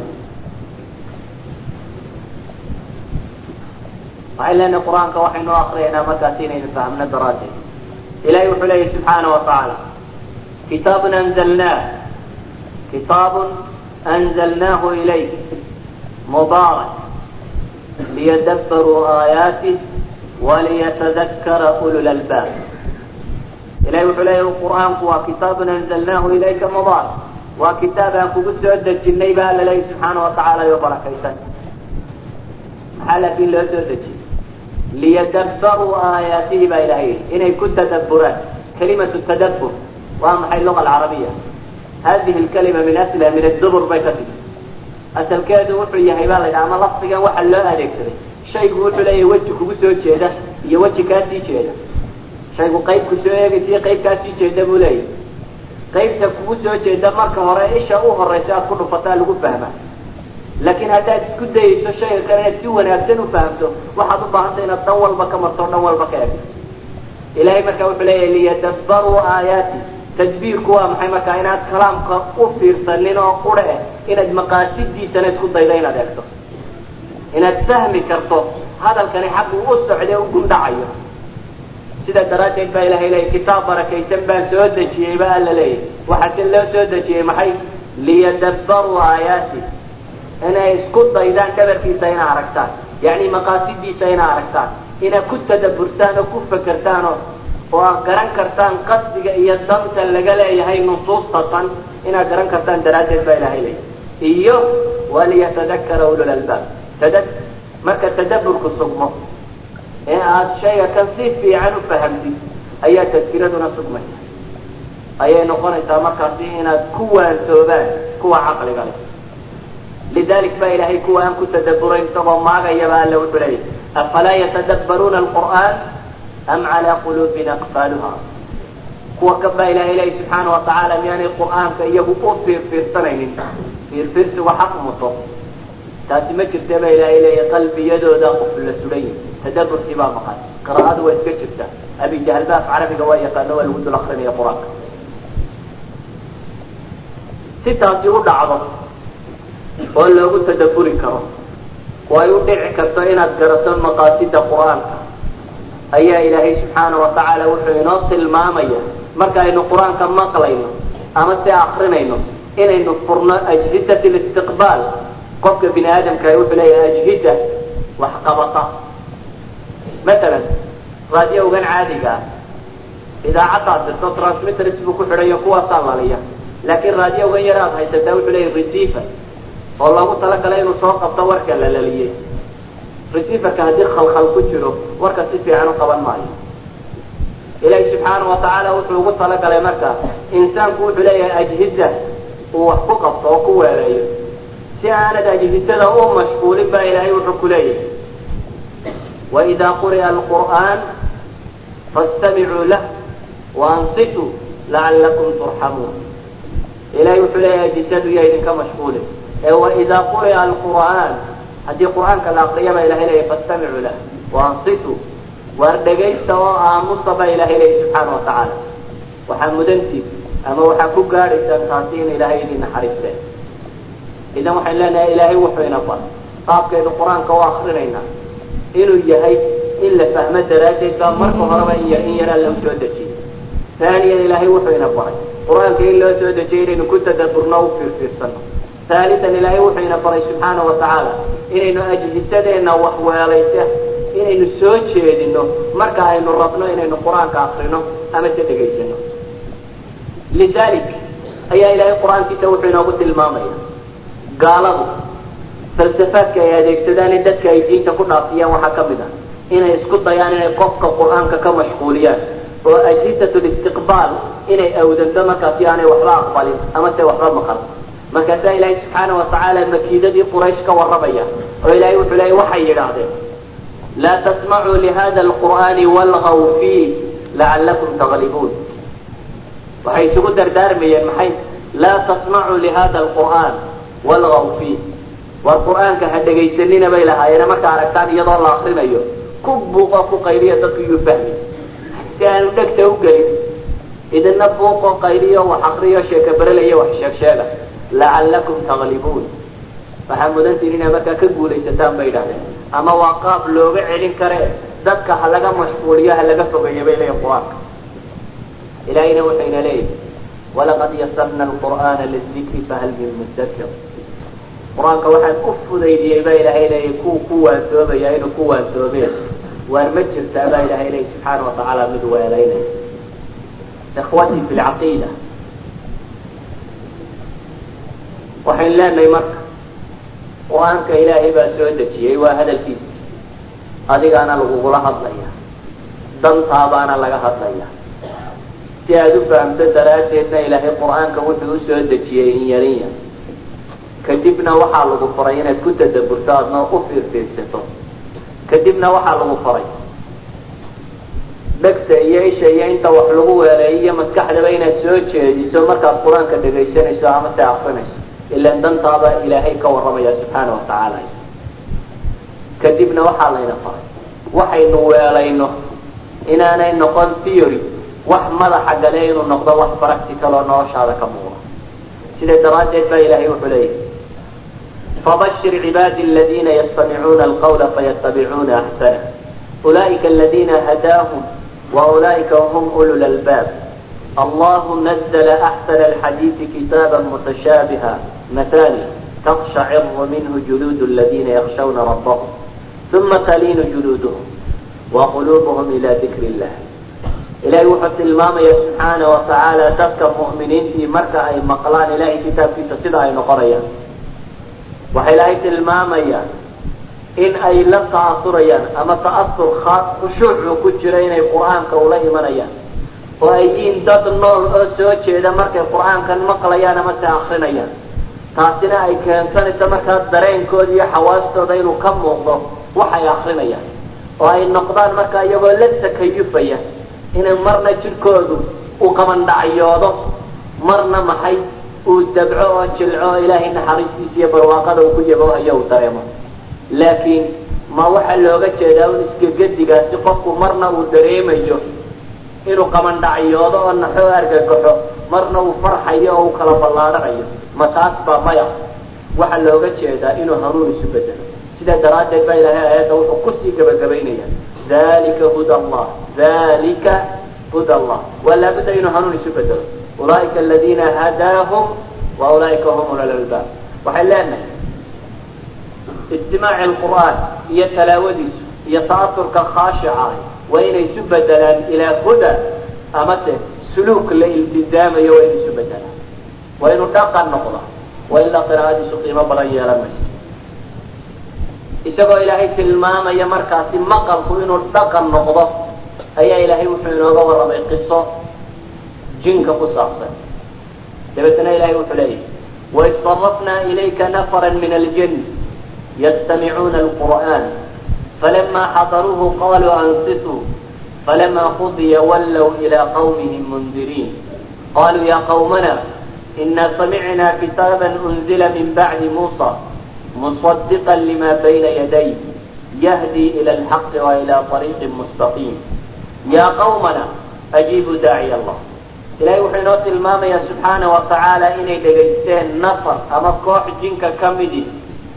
Waxay leenahay qur'aanka waxaynu akriyaynaa markaas inaynu fahmno daraaddeed. Ilahay wuxuu leeyahy subxaana wa tacaala kitaabun anzalnaah kitaabun anzalnaahu ilayk mubaarak liyadabbaruu aayaatih waliyatadakara ulu lalbaab ilahay wuxuu leeyahy qur'aanku waa kitaabun anzalnaahu ilayka mubaarak waa kitaab aan kugu soo dejinay baa la leeyahy subxaana wa tacaala yo barakaysan maxaa laakiin loo soo dejiyey liyadabbaruu aayaatihi baa hadihi lkalima min asliha min adubur bay ka tigi asalkeedu wuxuu yahay baa la yidhaha ama lafdigan waxa loo adeegsaday shaygu wuxuu leeyahay weji kugu soo jeeda iyo weji kaa sii jeeda shaygu qayb ku soo eegaysiyo qayb kaa sii jeeda buu leeyahay qaybta kugu soo jeeda marka hore isha u horeysa aad ku dhufataa lagu fahmaa laakiin haddaad isku dayayso shayga kale inaad si wanaagsan u fahamto waxaad u baahantay inaad dhan walba ka marto dhan walba ka egto ilahay marka wuxuu leeyahay liyadabbaruu aayaati tadbiirku waa maxay marka inaad kalaamka u fiirsanin oo qura eh inaad maqaasidiisana isku daydo inaad eegto inaad fahmi karto hadalkani xaquu u socday u gundhacayo sidaa daraaddeed baa ilahay leeyahy kitaab barakaysan baan soo dejiyey ba alla leeyahy waxaa si loo soo dejiyey maxay liyadabbaruu aayaati inay isku daydaan dhabarkiisa ina aragtaan yacni maqaasidiisa ina aragtaan inaad ku tadabburtaan oo ku fekertaan oo oo aad garan kartaan qasdiga iyo danta laga leeyahay nusuusta tan inaad garan kartaan daraaddeed baa ilahay leeyahy iyo waliyatadakara ulul albaab. Tada marka tadabburku sugmo ee aada shayga kan si fiican u fahamtid ayaa tadkiraduna sugmaysa ayay noqonaysaa markaasi inaad ku waantoobaan kuwa caqliga leh. Lidalik ba ilahay kuwa aan ku tadabburayn isagoo maagayaba alle wuxuu leeyahy afalaa yatadabbaruuna alqur'aan am calaa quluubin aqfaaluha kuwa kan baa ilahay leeyahy subxaana wa tacaala miyaanay qur'aanka iyagu u fiirfiirsanaynin fiirfiirsigu xaq muto taasi ma jirta ba ilahay leeyahy qalbiyadooda qof la sudan yahi tadabburkii baa maqan qiraa'adu waa iska jirta abi jahl ba af carabiga waa yaqaano waa lagu dul akrinaya qur'aanka si taasi u dhacdo oo loogu tadabburi karo oo ay u dhici karto inaad garato maqaasida qur'aanka ayaa ilaahay subxaana wa tacaala wuxuu inoo tilmaamaya. Marka aynu qur'aanka maqlayno ama si akrinayno inaynu furno ajhidat listiqbaal qofka bini aadamka wuxuu leeyahay ajhida wax qabata matalan raadiyowgan caadiga ah idaacaddaad dirto transmitters buu ku xidhayo kuwaasaa laliya. Laakiin raadiyowgan yar aad haysataa wuxuu leeyahay receiver oo loogu talagalay inuu soo qabto warka la laliyey receiverka haddii khalkhal ku jiro warka si fiican u qaban maayo. Ilaahi subxaana wa tacaala wuxuu ugu talagalay marka insaanku wuxuu leeyahay ajhiza uu wax ku qabto oo ku weeleeyo si aanad ajhizada u mashquulin baa ilaahay wuxuu ku leeyahay. Waidaa quri'a alqur'aan fastamicuu lah waansituu lacallakum turxamuun ilahay wuxuu leeyahay jisadu ya idinka mashquulin. Ee waidaa quri'a alqur'aan haddii qur'aanka la aqriya baa ilahay leeyahy fastamicuu lah. Waansituu waar dhegaysta oo aamusa baa ilahay leeyahy subxaana watacaala waxaa mudantiis ama waxaa ku gaadhaysaan taasi in ilaahay idin naxariisteen idan waxayn leenahay ilaahay wuxuu ina bar qaabkaynu qur'aanka u akrinaynaa inuu yahay in la fahmo daraaddeed baa marka horeba in yar in yaraa lagu soo dejiyey haaniyan ilaahay wuxuu ina baray qur'aanka in loo soo dejiyay inaynu ku tadaburno u fiirfiirsano haalitan ilaahay wuxuu ina baray subxaana watacaala inaynu ajhisadeenna waxweelaysa inaynu soo jeedino marka aynu rabno inaynu qur'aanka akrino ama se dhegaysano lidalik ayaa ilaahay qur'aankiisa wuxuu inoogu tilmaamaya gaaladu falsafaadka ay adeegsadaan in dadka ay diinta ku dhaafiyaan waxaa ka mid ah inay isku dayaan inay qofka qur'aanka ka mashquuliyaan oo ajhisat listiqbaal inay awdanto markaasi aanay waxba aqbalin ama se waxba maqal markaasaa ilaahay subxaana watacaala makiidadii quraysh ka warramaya oo ilahay wuxuu leeyay waxay yidhaahdeen laa tasmacuu lihada alqur'aani walgaw fiih lacallakum taglibuun waxay isugu dardaarmayeen maxay? Laa tasmacuu lihada alqur'aan walgaw fiih. War qur'aanka ha dhegaysanina bay lahaayeen markaa aragtaan iyadoo la akrinayo ku buuqo ku qayliya dadku yuu fahmi. Si aanu dhegta u gelin idina buuqo qayliyo wax akriyo sheeka berelayo wax sheeg sheega lacallakum taglibuun waxaa mudantiin inaa markaa ka guulaysataan bay idhahdeen ama waa qaab looga celin kare dadka ha laga mashquuliyo ha laga fogeeyo bay leeyihiin qur'aanka ilahayna wuxuyna leeyihi walaqad yasarna alqur'aana lidikri fahal min mudakir qur'aanka waxaan u fudaydiyey baa ilaahay leeyahy kuwa ku waantoobaya inuu ku waantoobeen waar ma jirtaa baa ilahay leeyahy subxaana watacaala mid weelaynaya ikhwatii fi lcaqiida waxaynu leenahay marka qur'aanka ilaahay baa soo dejiyey waa hadalkiisa adigaana lagugula hadlaya dantaabaana laga hadlaya si aada u fahamto daraaddeedna ilaahay qur'aanka wuxuu u soo dejiyey in yarin yar kadibna waxaa lagu faray inaad ku tadaburto adna u fiirfiirsato. Kadibna waxaa lagu faray. Dhegta iyo isha iyo inta wax lagu weeleeyo maskaxdaba inaad soo jeediso markaad qur'aanka dhegaysanayso ama se akrinayso ilaan dantaaba ilaahay ka warramaya subxaana watacaala kadibna waxaa layna faray waxaynu weelayno inaanay noqon theory wax madaxa gale inuu noqdo wax practical oo noloshaada ka muuqa sida daraaddeed baa ilahay wuxuu leeyahy fabashir cibaadi aladina yastamicuuna alqawla fayatabicuuna axsana ulaئika aladina hadaahum waulaئika hum ulu lalbaab allahu nazla axsana alxadiidi kitaaba mutashaabiha mathani taqshaciru minhu juluud اladina yakshawna rabahum uma taliinu juluuduhum waqulubuhum ila dikri illah ilahay wuxuu tilmaamaya subxaana watacaala dadka mu'miniintii marka ay maqlaan ilahay kitaabkiisa sida ay noqonayaan waxa ilaahay tilmaamaya in ay la ta'asurayaan ama ta'asur khaas khushuucu ku jira inay qur'aanka ula imanayaan oo ay yihiin dad nool oo soo jeeda markay qur'aankan maqlayaan ama se akrinayaan taasina ay keensanayso markaa dareenkooda iyo xawaastooda inuu ka muuqdo waxay akrinayaan oo ay noqdaan markaa iyagoo la takayufaya inay marna jidhkoodu uu qabandhacyoodo marna maxay uu dabco oo jilco oo ilaahay naxariistiisa iyo barwaaqada uu ku yaboohayo uu dareemo. Laakiin ma waxaa looga jeedaa un iskagedigaasi qofku marna uu dareemayo inuu qabandhacyoodo oo naxo argagaxo marna uu farxayo oo uu kala ballaadhanayo ma taas baa maya. Waxaa looga jeedaa inuu hanuun isu bedelo. Sidaa daraaddeed baa ilaahay aayadda wuxuu ku sii gabagabaynaya dalika huda allah dalika huda allah waa laabudda inuu hanuun isu bedelo. Ulaaika aladina hadaahum wa ulaaika hum ulalalbaab waxay leenahay istimaaci alqur'aan iyo talaawadiisu iyo ta'asurka khaashica waa inay isu bedelaan ilaa huda amase suluuk la iltizaamayo waa inay isu bedelaan waa inuu dhaqan noqda waa ilaa qiraa'adiisu qiimo badan yeelan mayso isagoo ilaahay tilmaamaya markaasi maqalku inuu dhaqan noqdo ayaa ilaahay wuxuu inooga warramay qiso jinka ku saabsan dabeetna ilahay wuxuu leeyahy waid sarafnaa ilayka nafara min aljin yastamicuuna alqur'an falama xadaruuhu qaluu ansituu falama qudiya wallow ilaa qawmihim mundiriin qaluu ya qawmana ina samicna kitaaba unzila min bacdi muusa muصadiqa lima bayna yaday yahdi ila alxaqi wa ila طariiqi mustaqiim ya qawmana ajiibuu daaciy allah ilahay wuxuu inoo tilmaamayaa subxaana wa tacaala inay dhegaysteen nafar ama koox jinka ka midi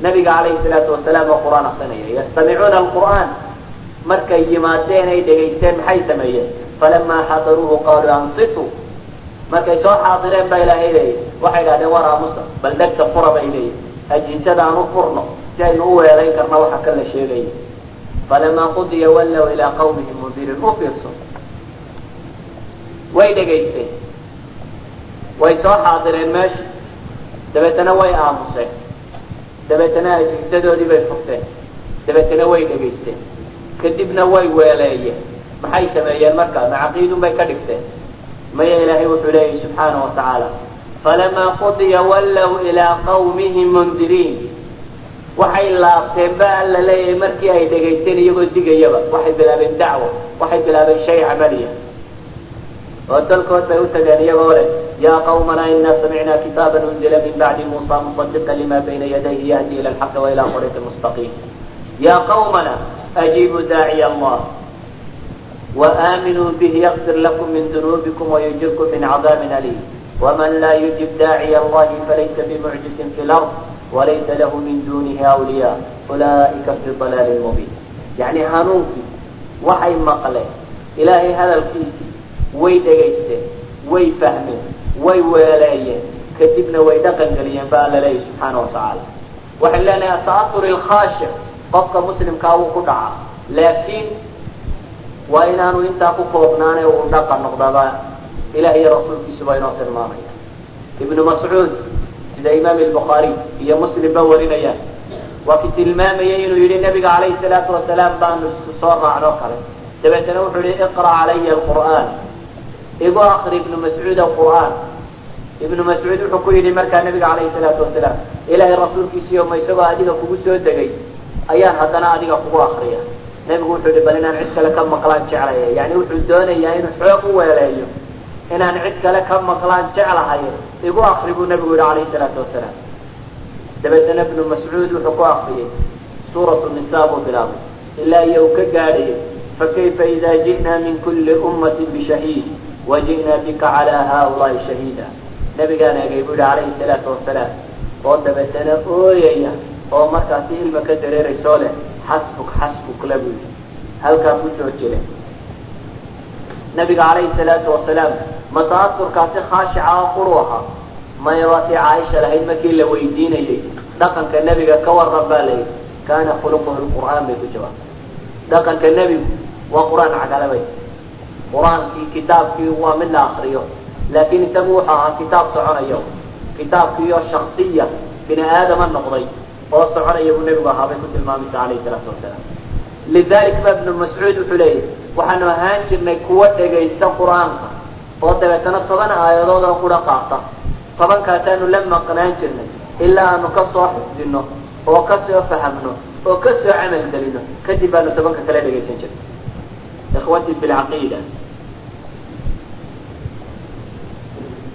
nabiga calayhi salaatu wasalaam oo qur'aan akrinaya yastamicuuna alqur'aan markay yimaadeen ay dhegaysteen maxay sameeyeen falamaa xadaruuhu qaaluu ansituu markay soo xaadireen baa ilaahay leeyahy. Waxay idhahdeen war aamusa bal dhegta fura bay leeyihiin ajiisada aan furno si aynu u weelayn karna waxa ka la sheegaya falamaa qudiya wallow ilaa qawmihim mundiriin u fiirso. Way dhegaysteen way soo xaadireen meesha dabeetana way aamuseen. Dabeetana ajiisadoodii bay furteen. Dabeetana way dhegaysteen kadibna way weeleeyeen. Maxay sameeyeen markaa macaqiidun bay ka dhigteen maya ilaahay wuxuu leeyahy subxaana wa tacaala falamaa qudiya wallow ilaa qawmihim mundiriin waxay laabteen ba alla leeyahay markii ay dhegaysteen iyagoo digayaba waxay bilaabeen dacwa waxay bilaabeen shay camaliya oo dalkood bay u tageen iyagoo leh ya qawmana ina samicna kitaaba unzila min bacdi muusa musadiqa lima bayna yadayhi yahdi ila alxaqi wa ila ariiqi mustaqiim ya qawmana ajiibuu daaciya allah وآمنوا به يغفر لكم من ذنوبكم ويجركم من عذاب أليم ومن لا يجب داعي الله فليس بمعجز في الأرض وليس له من دونه أولياء أولئك في ضلال مبين يعني هانونكي وحي مقله إلهي هذا الكيس way dhegaysteen way fahmeen way weeleeyeen kadibna way dhaqan geliyeen ba alla leeyahy subxaana wa tacaala waxaan leenahay ata'atur ilkhaashi qofka muslimkaa wuu ku dhacaa laakiin waa inaanu intaa ku koobnaane uu dhaqan noqdaba ilaah iyo rasuulkiisuba inoo tilmaamaya ibnu mascuud sida imaam albukhaari iyo muslim ba warinayaan waa ki tilmaamayay inuu yihi nabiga calayhi salaatu wasalaam baanu soo raacno kale dabeetana wuxuu yihi iqra calaya alqur'aan igu akri ibnu mascuud alqur'aan ibnu mascuud wuxuu ku yidhi markaa nabiga calayhi salaatu wasalaam ilaahay rasuulkiisiiyo ma isagoo adiga kugu soo degay. Ayaan haddana adiga kugu akriya nebigu wuxuu yihi bal inaan cid kale ka maqlaan jeclaya yani wuxuu doonayaa inuu xoog u weeleeyo inaan cid kale ka maqlaan jeclahay. Igu akri buu nabigu yihi calayhi salaatu wasalaam. Dabeetana ibnu mascuud wuxuu ku akriyey suuratu nisa buu bilaabay. Ilaa iyo uu ka gaadhayay fakayfa ida ji'na min kuli ummati bishahiid waji'na bika calaa haaulaai shahiida nabigaan eegay buu yihi calayhi salaatu wasalaam. Oo dabeetana ooyaya oo markaasi ilma ka dareeraysoo leh xasbuk xasbuk la buu yihi halkaa ku joojile nabiga calayhi salaatu wasalaam ma ta'asurkaasi khaashica oo quru ahaa maya caaisha lahayd markii la weydiinayay dhaqanka nebiga ka waran baa layidhi kaana khuluquhu lqur'aan bay ku jawaabtay dhaqanka nebigu waa qur'aan cagalabay qur'aankii kitaabkii waa mid la akriyo laakiin isagu wuxuu ahaa kitaab soconayo kitaabkiiyo shaksiya bini aadama noqday oo soconaya buu nebigu ahaa bay ku tilmaamaysa calayhi salaatu wasalaam lidalik ba ibnu mascuud wuxuu leeyahy waxaanu ahaan jirnay kuwa dhegaysta qur'aanka oo dabeetana toban aayadood oo kudha qaata tobankaasaanu la maqnaan jirnay ilaa aanu ka soo xifdino oo ka soo fahamno oo ka soo camal gelino kadib baanu tobanka kala dhegaysan jirnay. Ikhwatii fi lcaqiida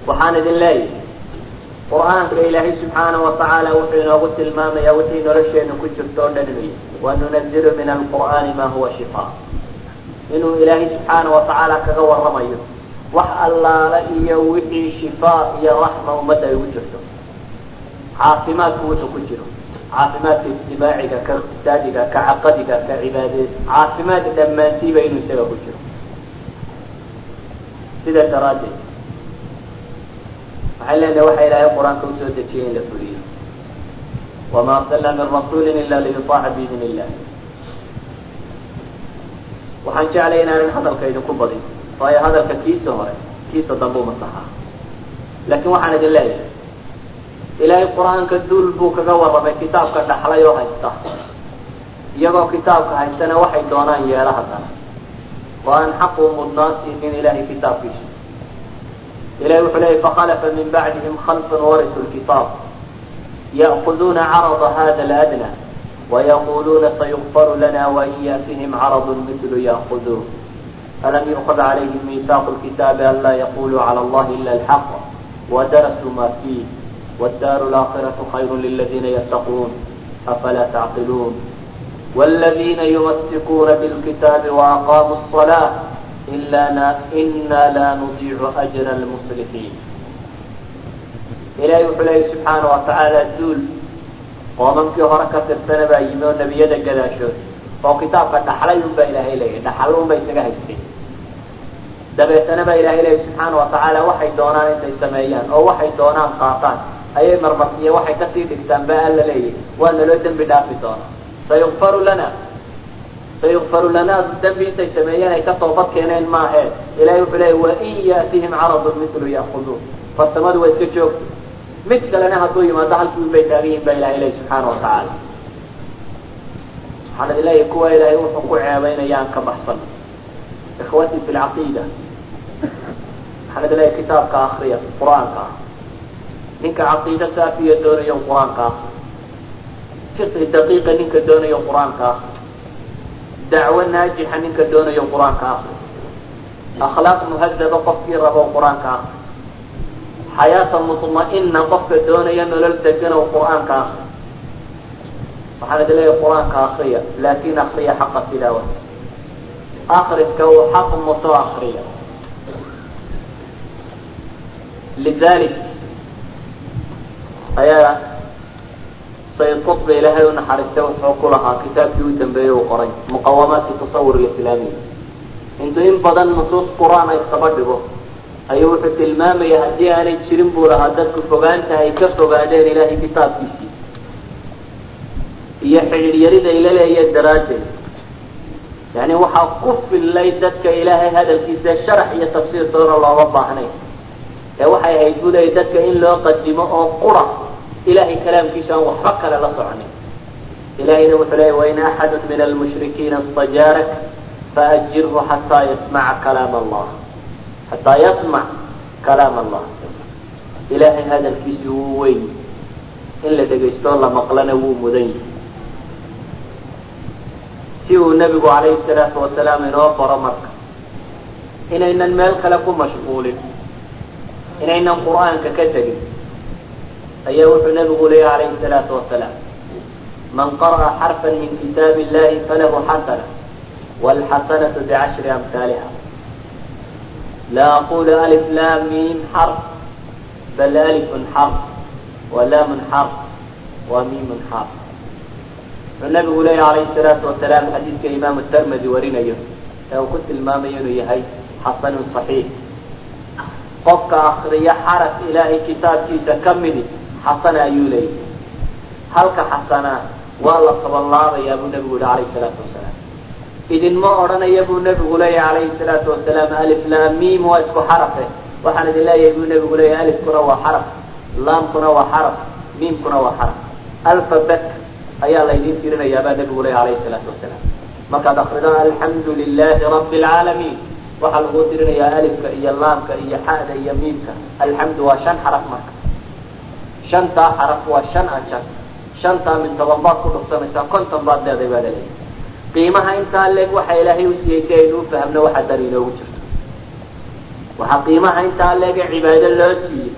waxaan idin leeyahay qur'aanka ilaahay subxaana wa tacaala wuxuu inoogu tilmaamaya wixii nolosheena ku jirto o dhan inuu yahay min alqur'aani ma huwa shifaa inuu ilaahay subxaana wa tacaala kaga waramayo wax allaala iyo wixii shifaa iyo raxma ummadda ay ugu jirto. Caafimaadku wuxuu ku jiro. Caafimaadka ijtimaaciga ka iqtisaadiga ka caqadiga ka cibaadeed caafimaad dhammaantiiba inuu isaga ku jiro. Sidaa daraaddeed waxaan leenahay waxa ilaahay qur'aanka u soo dejiyay in la fuliyo wama arsalna min rasuulin ila liyutaaca biidn illah waxaan jeclay inaanan hadalka idinku badin. Waayo hadalka kiisa hore kiisa dambu masaxa laakiin waxaan idin leeyahay ilaahay qur'aanka duul buu kaga warramay kitaabka dhaxlay oo haysta. Iyagoo kitaabka haystana waxay doonaan yeela haddana. Oo aan xaqu mudnaan siinin ilahay kitaabkiisa ilahi wuxuu leeyay fakhalafa min bacdihim khalfun warisu lkitaab ya'kuduuna carada hada aladna wayaquluuna sayukfaru lana wain yaatihim caradu mitlu ya'kuduun alam yuqad calayhim miisaaqu lkitaabi an laa yaquluu cala allahi ila alxaq wadarasuu ma fiih waddaaru alaakhiratu khayru liladiina yattaquun afalaa tacqiluun wاladiina yumasikuuna bilkitaabi waaqaamuu الصalaa ina la nudiicu ajra lmusrifiin ilahay wuxuu leeyay subxaana watacaala duul qoomankii hore ka tirsana baa yimi oo nebiyada gadaashood oo kitaabka dhaxlay un baa ilaahay leeyay dhaxal un bay isaga haysteen dabeetana baa ilahay leeyay subxaana watacaala waxay doonaan intay sameeyaan oo waxay doonaan qaataan ayay marmarsiiyeen waxay ka sii dhigtaan baa alla leeyay waa naloo dembi dhaafi doonaa sayukfaru lana sayukfaru lana dembi intay sameeyeen ay ka toobad keeneen maahe ilahay wuxuu leeyahy wain yaatihim caradun mitlu yaakuduun farsamadu waa iska joogta mid kalena hadduu yimaado halkii un bay taagan yihiin baa ilahay leeyahy subxaana watacaala waxaan leeyahay kuwa ilaahay wuxuu ku ceebeynayaan ka baxsan ikhwatii fi lcaqiida waxaan leeyahay kitaabka akriya qur'aanka ah ninka caqiida saafiya doonayo qur'aanka ah fiqhi daqiiqa ninka doonayo qur'aanka ah dacwo naajixa ninka doonayo qur'aanka ah akhlaaq muhadaba qofkii rabo qur'aanka ah xayaata mutma'ina qofka doonaya nolol degan oo qur'aanka ah waxaan idin leeyahay qur'aanka akriya laakin akriya xaqa tilaawa. Akriska uu xaq muto akriya lidalik ayaa sayid qutba ilaahay u naxariistay wuxuu ku lahaa kitaabkii u dambeeyey uu qoray muqawamaati tasawur islaamiy intuu in badan nusuus qur'aan ay saba dhigo ayuu wuxuu tilmaamaya haddii aanay jirin buu lahaa dadku fogaanta ay ka fogaadeen ilaahay kitaabkiisii. Iyo xidhiiryarida ila leeya daraaddeed. Yani waxaa ku fillay dadka ilaahay hadalkiisa sharax iyo tafsiir doona looga baahnay. Ee waxay ahayd buu dadka in loo qadimo oo qura ilahay kalaamkiisa aan waxba kale la soconin ilahayna wuxuu leeyay wain axadu min almushrikiina istajaarak faajirhu xataa yasmaca kalaam allah xataa yasmac kalaam allah ilaahay hadalkiisu wuu weyn in la dhegaysto la maqlana wuu mudan yahay si uu nebigu calayhi salaatu wasalaam inoo baro marka inaynan meel kale ku mashquulin inaynan qur'aanka ka tegin ayaa wuxuu nebigu leeyahy calayhi salaatu wasalaam man qara'a xarfan min kitaabi illahi falahu xasana waalxasanatu bicashri amhaaliha laa aqulu alif lam mim xarf bal alifun xarf walaamun xarf wa mimun xarf. Wuxuu nabigu leeya calayhi salaatu wasalaam xadiidka imaamu termedi warinayo ee uu ku tilmaamayo inuu yahay xasanun saxiix. Qofka akriya xaraf ilaahay kitaabkiisa ka midi xasana ayuu leeyahy halka xasanaa waa la tabanlaabayaa buu nebigu yihi calayhi salaatu wasalaam. Idinma odhanaya buu nebigu leeyahy calayhi salaatu wasalaam alif lam mim waa isku xarafe waxaan idin leeyahay buu nebigu leeyahy alifkuna waa xaraf laamkuna waa xaraf miimkuna waa xaraf. Alfabet ayaa laydin tirinayaa baa nebigu leeyahy calayhi salaatu wasalaam. Markaad akrido alxamdu lilahi rabbi alcaalamiin waxaa lagu tirinayaa alifka iyo laamka iyo xa'da iyo miimka. Alxamdu waa shan xaraf marka shantaa xaraf waa shan ajar shantaa min toban baad ku dhufsanaysaa konton baad leeday baa laleeyahy qiimaha intaa leeg waxa ilaahay u siiyey si aynu ufahmno waxa dan inoogu jirto. Waxaa qiimaha intaa leege cibaado loo siiyey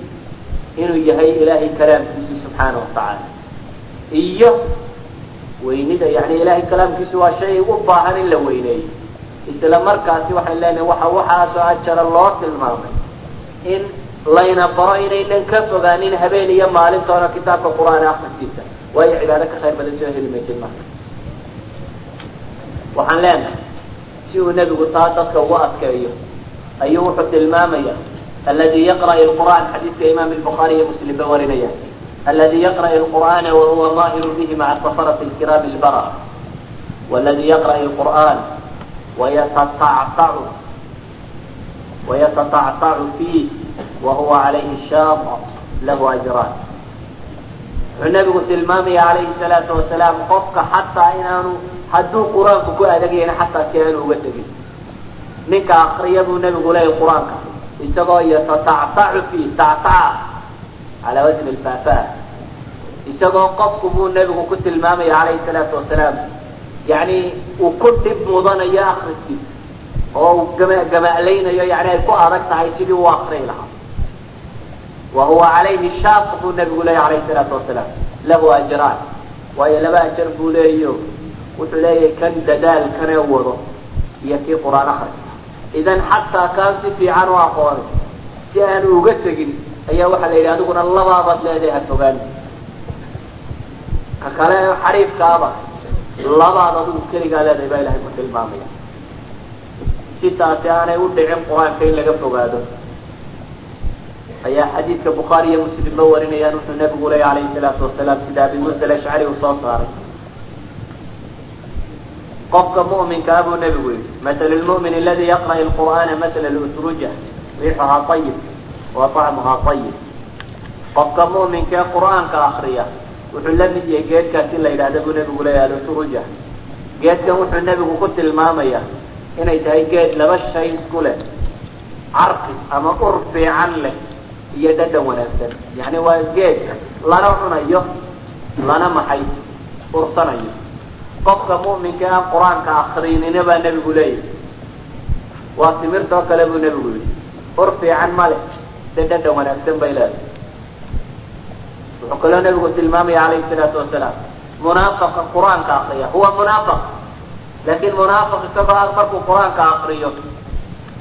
inuu yahay ilaahay kalaamkiisi subxaana watacaala iyo weynida yani ilahay kalaamkiisu waa shay u baahan in la weyneeyo. Isla markaasi waxay leenahay waxa waxaasoo ajara loo tilmaamay in layna baro inaynan ka fogaanin habeen iyo maalintoona kitaabka qur'aan akriskiisa waayo cibaado ka khayr badan soo heli maysid marka. Waxaan leenahay si uu nebigu taa dadka ugu adkeeyo ayuu wuxuu tilmaamaya aladi yaqra'i lqur'an xadiidka imaam lbukhaari iyo muslim ba warinaya aladi yaqra'i lqur'ana wahuwa maahiru bihi maca safarati lkiraami lbara waladi yaqra'i lqur'an wayatatactacu wayatatactacu fiih wahuwa calayhi shaaq lahu ajraan wuxuu nebigu tilmaamaya calayhi salaatu wasalaam qofka xataa inaanu hadduu qur'aanku ku adagayana xataa si aanu uga tegin. ninka akriya buu nebigu leeyahy qur'aanka isagoo yatatactacu fiih tactaca calaa wasni lfaafaa isagoo qofku buu nebigu ku tilmaamaya calayhi salaatu wasalaam yani uu ku dhib mudanayo akriskiisa oo uu gama gama'laynayo yani ay ku adag tahay sidii uu akriyi lahaa wa huwa calayhi shaaq buu nebigu leeyahy alayhi salaatu wasalaam lahu ajraan waayo laba ajar buu leeyo wuxuu leeyahay kan dadaalkanee wado iyo kii qur'aan akriska idan xataa kaan si fiican u aqoonay si aanu uga tegin ayaa waxaa la yidhi adiguna labaabaad leedahay ha fogaan ka kale xariifkaaba labaad adigu keligaa leedahay baa ilahay ku tilmaamaya si taasi aanay u dhicin qur'aanka in laga fogaado ayaa xadiidka bukhaari iyo muslimba warinayaan wuxuu nabigu leeya alayhi salaatu wasalaam sida abi musa alashcari uu soo saaray. Qofka mu'minka ah buu nebigu yihi matl lmu'min aladi yaqra' lqur'aana matla lutruja riixuhaa ayib wa طacmuhaa ayib qofka mu'minka ee qur'aanka akriya wuxuu la mid yahay geedkaasi la yidhahda buu nebigu leeyahay alutruja geedkan wuxuu nebigu ku tilmaamaya inay tahay geed laba shay isku leh carqi ama ur fiican leh iyo dhadhan wanaagsan. Yani waa geed lana cunayo lana maxay ursanayo qofka mu'minka aan qur'aanka akrinina baa nebigu leeyahy waa timirtoo kale buu nebigu yihi ur fiican ma leh de dhadhan wanaagsan bay leedahay. Wuxuu kaloo nebigu tilmaamaya calayhi salaatu wasalaam munaafaqa qur'aanka akriya huwa munaafaq laakin munaafiq isagoo markuu qur'aanka akriyo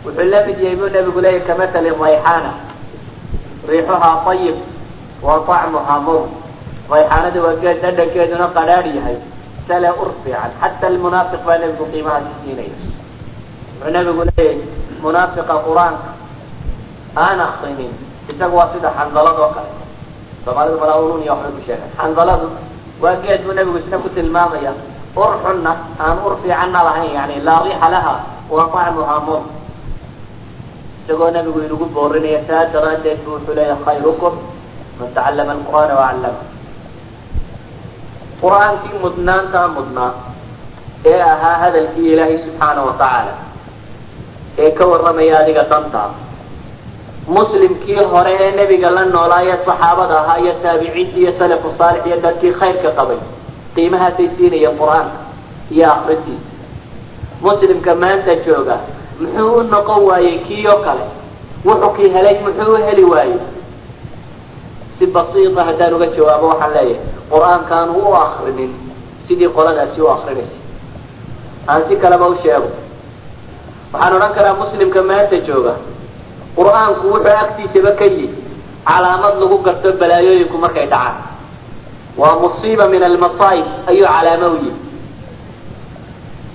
wuxuu la mid yahay buu nebigu leeyahy kamatali rayxaana riixuhaa ayib wa طacmuhaa mur rayxaanada waa geed dhadhankeeduna qadhaadh yahay sale ur fiican xata almunaafiq baa nebigu qiimahaasi siinaya. Wuxuu nebigu leeyahay munaafiqa qur'aanka aan akrinin isaga waa sida xandaladoo kale. Soomaalidu malaaulun iyo waxbay ku sheegaan. Xandaladu waa geed buu nebigu isna ku tilmaamaya ur xunna aan ur fiicanna lahayn yani laa riixa laha wa طacmuhaa mur isagoo nabigu inugu boorinaya saa daraaddeed bu wuxuu leeyahay khayrukum man tacallama alqur'aana wacallama qur'aankii mudnaantaa mudnaa ee ahaa hadalkii ilaahay subxaana wa tacaala ee ka warramaya adiga dantaa muslimkii hore ee nebiga la noolaa ee saxaabada ahaa iyo taabiciintii iyo salafu saalix iyo dadkii khayrka qabay qiimahaasay siinayeen qur'aanka iyo akrintiisa muslimka maanta jooga muxuu u noqon waayey kii oo kale. Wuxuu kii helay muxuu u heli waayey? Si basiita haddaan uga jawaabo waxaan leeyahay qur'aankaanu u akrinin sidii qoladaasi u akrinaysa aan si kaleba u sheego. Waxaan odhan karaa muslimka maanta jooga. Qur'aanku wuxuu agtiisaba ka yihi calaamad lagu garto balaayooyinku markay dhacaan. Waa musiiba min almasaa'ib ayuu calaamo u yihi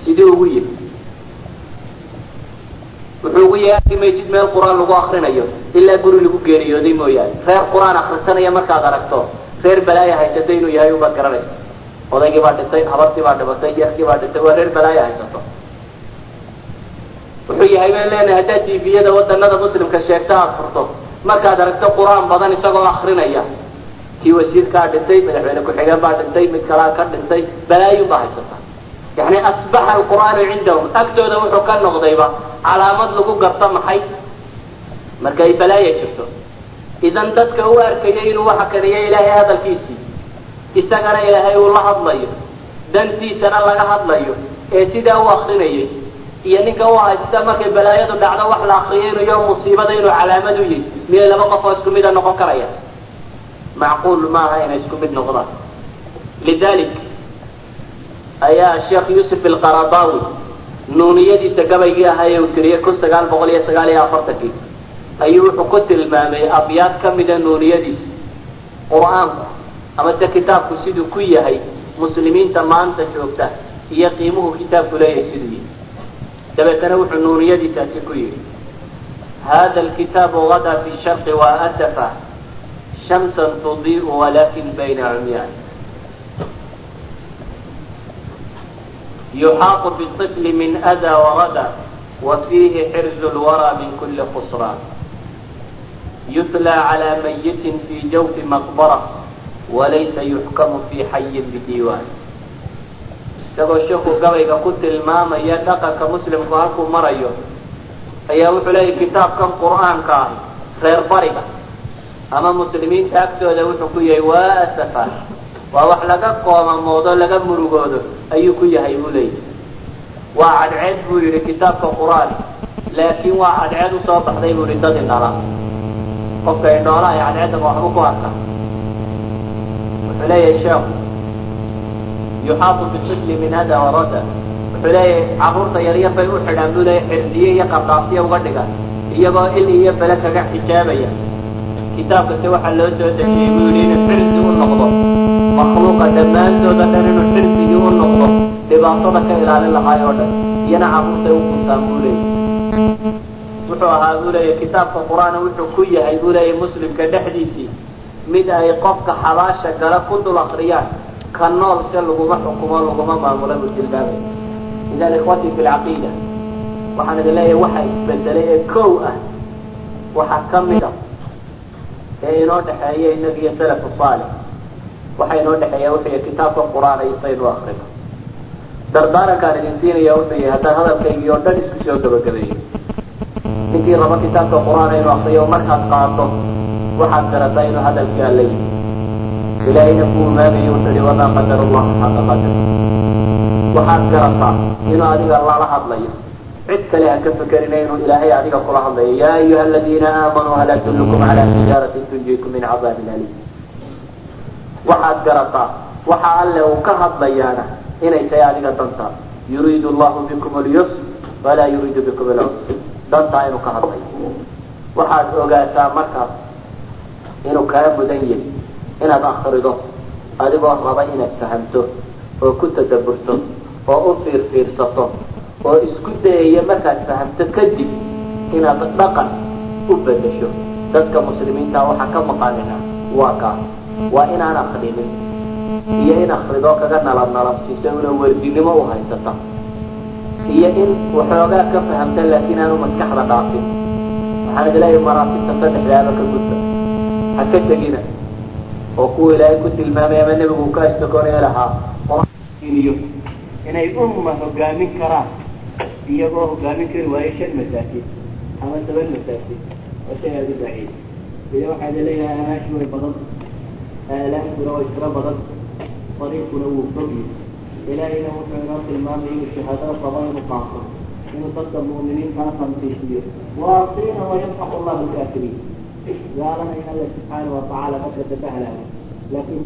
sidii ugu yihi wuxuu ugu yeehi maysid meel qur'aan lagu akrinayo ilaa guri lagu geeriyooday mooyaane. Reer qur'aan akrisanaya markaad aragto reer balaaya haysata inuu yahay ubaad garanaysa. Odaygii baa dhintay habartii baa dhibatay jeerkii baa dhintay waa reer balaaya haysato. Wuxuu yahay bay leenahay haddaad tviyada wadanada muslimka sheegta aad furto. Markaad aragto qur'aan badan isagoo akrinaya kii wasiirkaa dhintay madaxweyne ku-xigeen baa dhintay mid kalaa ka dhintay balaayun baa haysata yani asbaxa alqur'aanu cindahum agtooda wuxuu ka noqdayba calaamad lagu garto maxay? Markay balaaya jirto. Idan dadka u arkaya inuu waxa kaniyo ilaahay hadalkiisii isagana ilaahay uu la hadlayo dantiisana laga hadlayo ee sidaa u akrinayay iyo ninka u haysta markay balaayadu dhacdo wax la akriyo inuu yo musiibada inuu calaamad u yihi miyay laba qof oo isku mida noqon karaya macquul maaha inay isku mid noqdaan. Lidalik ayaa sheekh yuusuf alqaradawi nuuniyadiisa gabaygii ahaa ee uu tiriyey kun sagaal boqol iyo sagaal iyo afartankii ayuu wuxuu ku tilmaamay abyaad kamida nuuniyadiisa qur'aanku amase kitaabku siduu ku yahay muslimiinta maanta joogta iyo qiimuhu kitaabku leeyahay siduu yihi dabeetana wuxuu nuuniyadiisaasi ku yihi hada alkitaabu gadaa fi sharqi wa asafa shamsan tudii'u walakin bayna cumyaan yuxaaqu biطifli min ada warada wa fiihi xirzu lwara min kuli khusraan yutlى calى mayitin fi jawfi maqbara walaysa yuxkamu fi xayin bidiiwan isagoo sheekhu gabayga ku tilmaamaya dhaqanka muslimku halkuu marayo ayaa wuxuu leeyahy kitaabkan qur'aanka ah reer bariga ama muslimiinta agtooda wuxuu ku yahay waa asafa waa wax laga qoomamoodo laga murugoodo ayuu ku yahay buu leeyahy waa cadceed buu yidhi kitaabka qur'aan laakiin waa cadceed u soo baxday buu yihi dad indhala qofka indhoolaha ee cadceedaba waxba ku arka. Wuxuu leeyahay sheekhu yuxaatu bitifli min hada warada wuxuu leeyahay carruurta yaryar bay u xidhaan buu leeyahy xirdiye iyo qardaasiya uga dhigan iyagoo il iyo bele kaga xijaabaya kitaabkase waxaa loo soo dejiyey buu yidhi inuu xirsi u noqdo. Makhluuqa dhammaantooda dhan inuu xirsigii u noqdo dhibaatada ka ilaalin lahaay oo dhan iyana carruurtay u kuntaan buu leeyahy wuxuu ahaa buu leeyahy kitaabka qur'aan wuxuu ku yahay buu leeyahy muslimka dhexdiisii mid ay qofka xabaasha gala ku dul akriyaan ka nool se laguma xukumo laguma maamula buu tilmaamay. Idan ikhwatii fi lcaqiida waxaan idin leeyahay waxa isbedelay ee kow ah. Waxaa ka mid a ee inoo dhexeeya inaga iyo salafu saalix. Waxa inoo dhexeeya wuxuu kitaabka qur'aan iyo saynu akrino dardaarankaan idin siinaya wuxuu yahay haddaan hadalkaygii oo dhan isku soo gabagabeeyo ninkii raba kitaabka qur'aan inuu akriyo markaad qaado waxaad garataa inuu hadalkii alla yimi ilaahayna ku imaamayo wuxuu yihi wamaa qadar allahu xaqa qadar waxaad garataa inuu adiga lala hadlayo cid kale ha ka fekerina inuu ilaahay adiga kula hadlayo. Yaa ayuha aladiina aamanuu hal adullukum cala tijaaratin tunjiikum min cadaabin aliim. Waxaad garataa waxa alle uu ka hadlayaana inay tahay adiga danta. Yuriidu allahu bikum alyusr walaa yuriidu bikum alcusr dantaa inuu ka hadlayo. Waxaad ogaataa markaas inuu kaa mudan yahay inaad akrido adigoo raba inaad fahamto oo ku tadaburto oo u fiirfiirsato oo isku dayaya markaad fahamto kadib inaad dhaqan u bedesho dadka muslimiinta waxaa ka maqanina waa kaas waa inaan akrinin iyo in akridoo kaga nalab nalabsiiso una werdinimo u haysata. Iyo in waxoogaa ka fahamta laakiin aanu maskaxda dhaafin. Waxaan idleeyahay maraatibta saddexdaaba ka gudba. Ha ka tegina oo kuwa ilaahay ku tilmaamay ama nebigu ka astakoonaya lahaa. Inay umma hogaamin karaan iyagoo hogaamin kari waayo shan masaajid ama toban masaajid oo shay aada u baciid ila waxaa la leeyahay anaashi way badan aalaamkuna way tiro badan dariiquna wuu fogyi ilaahayna wuxuu inoo tilmaamay inuu shahaadada qabo inuu qaato inuu dadka mu'miniintaa tanfiisiyo waardiina wayamxaqu allahu lkaafiriin gaalana in alla subxaana watacaala dadka dabahlaayo laakiin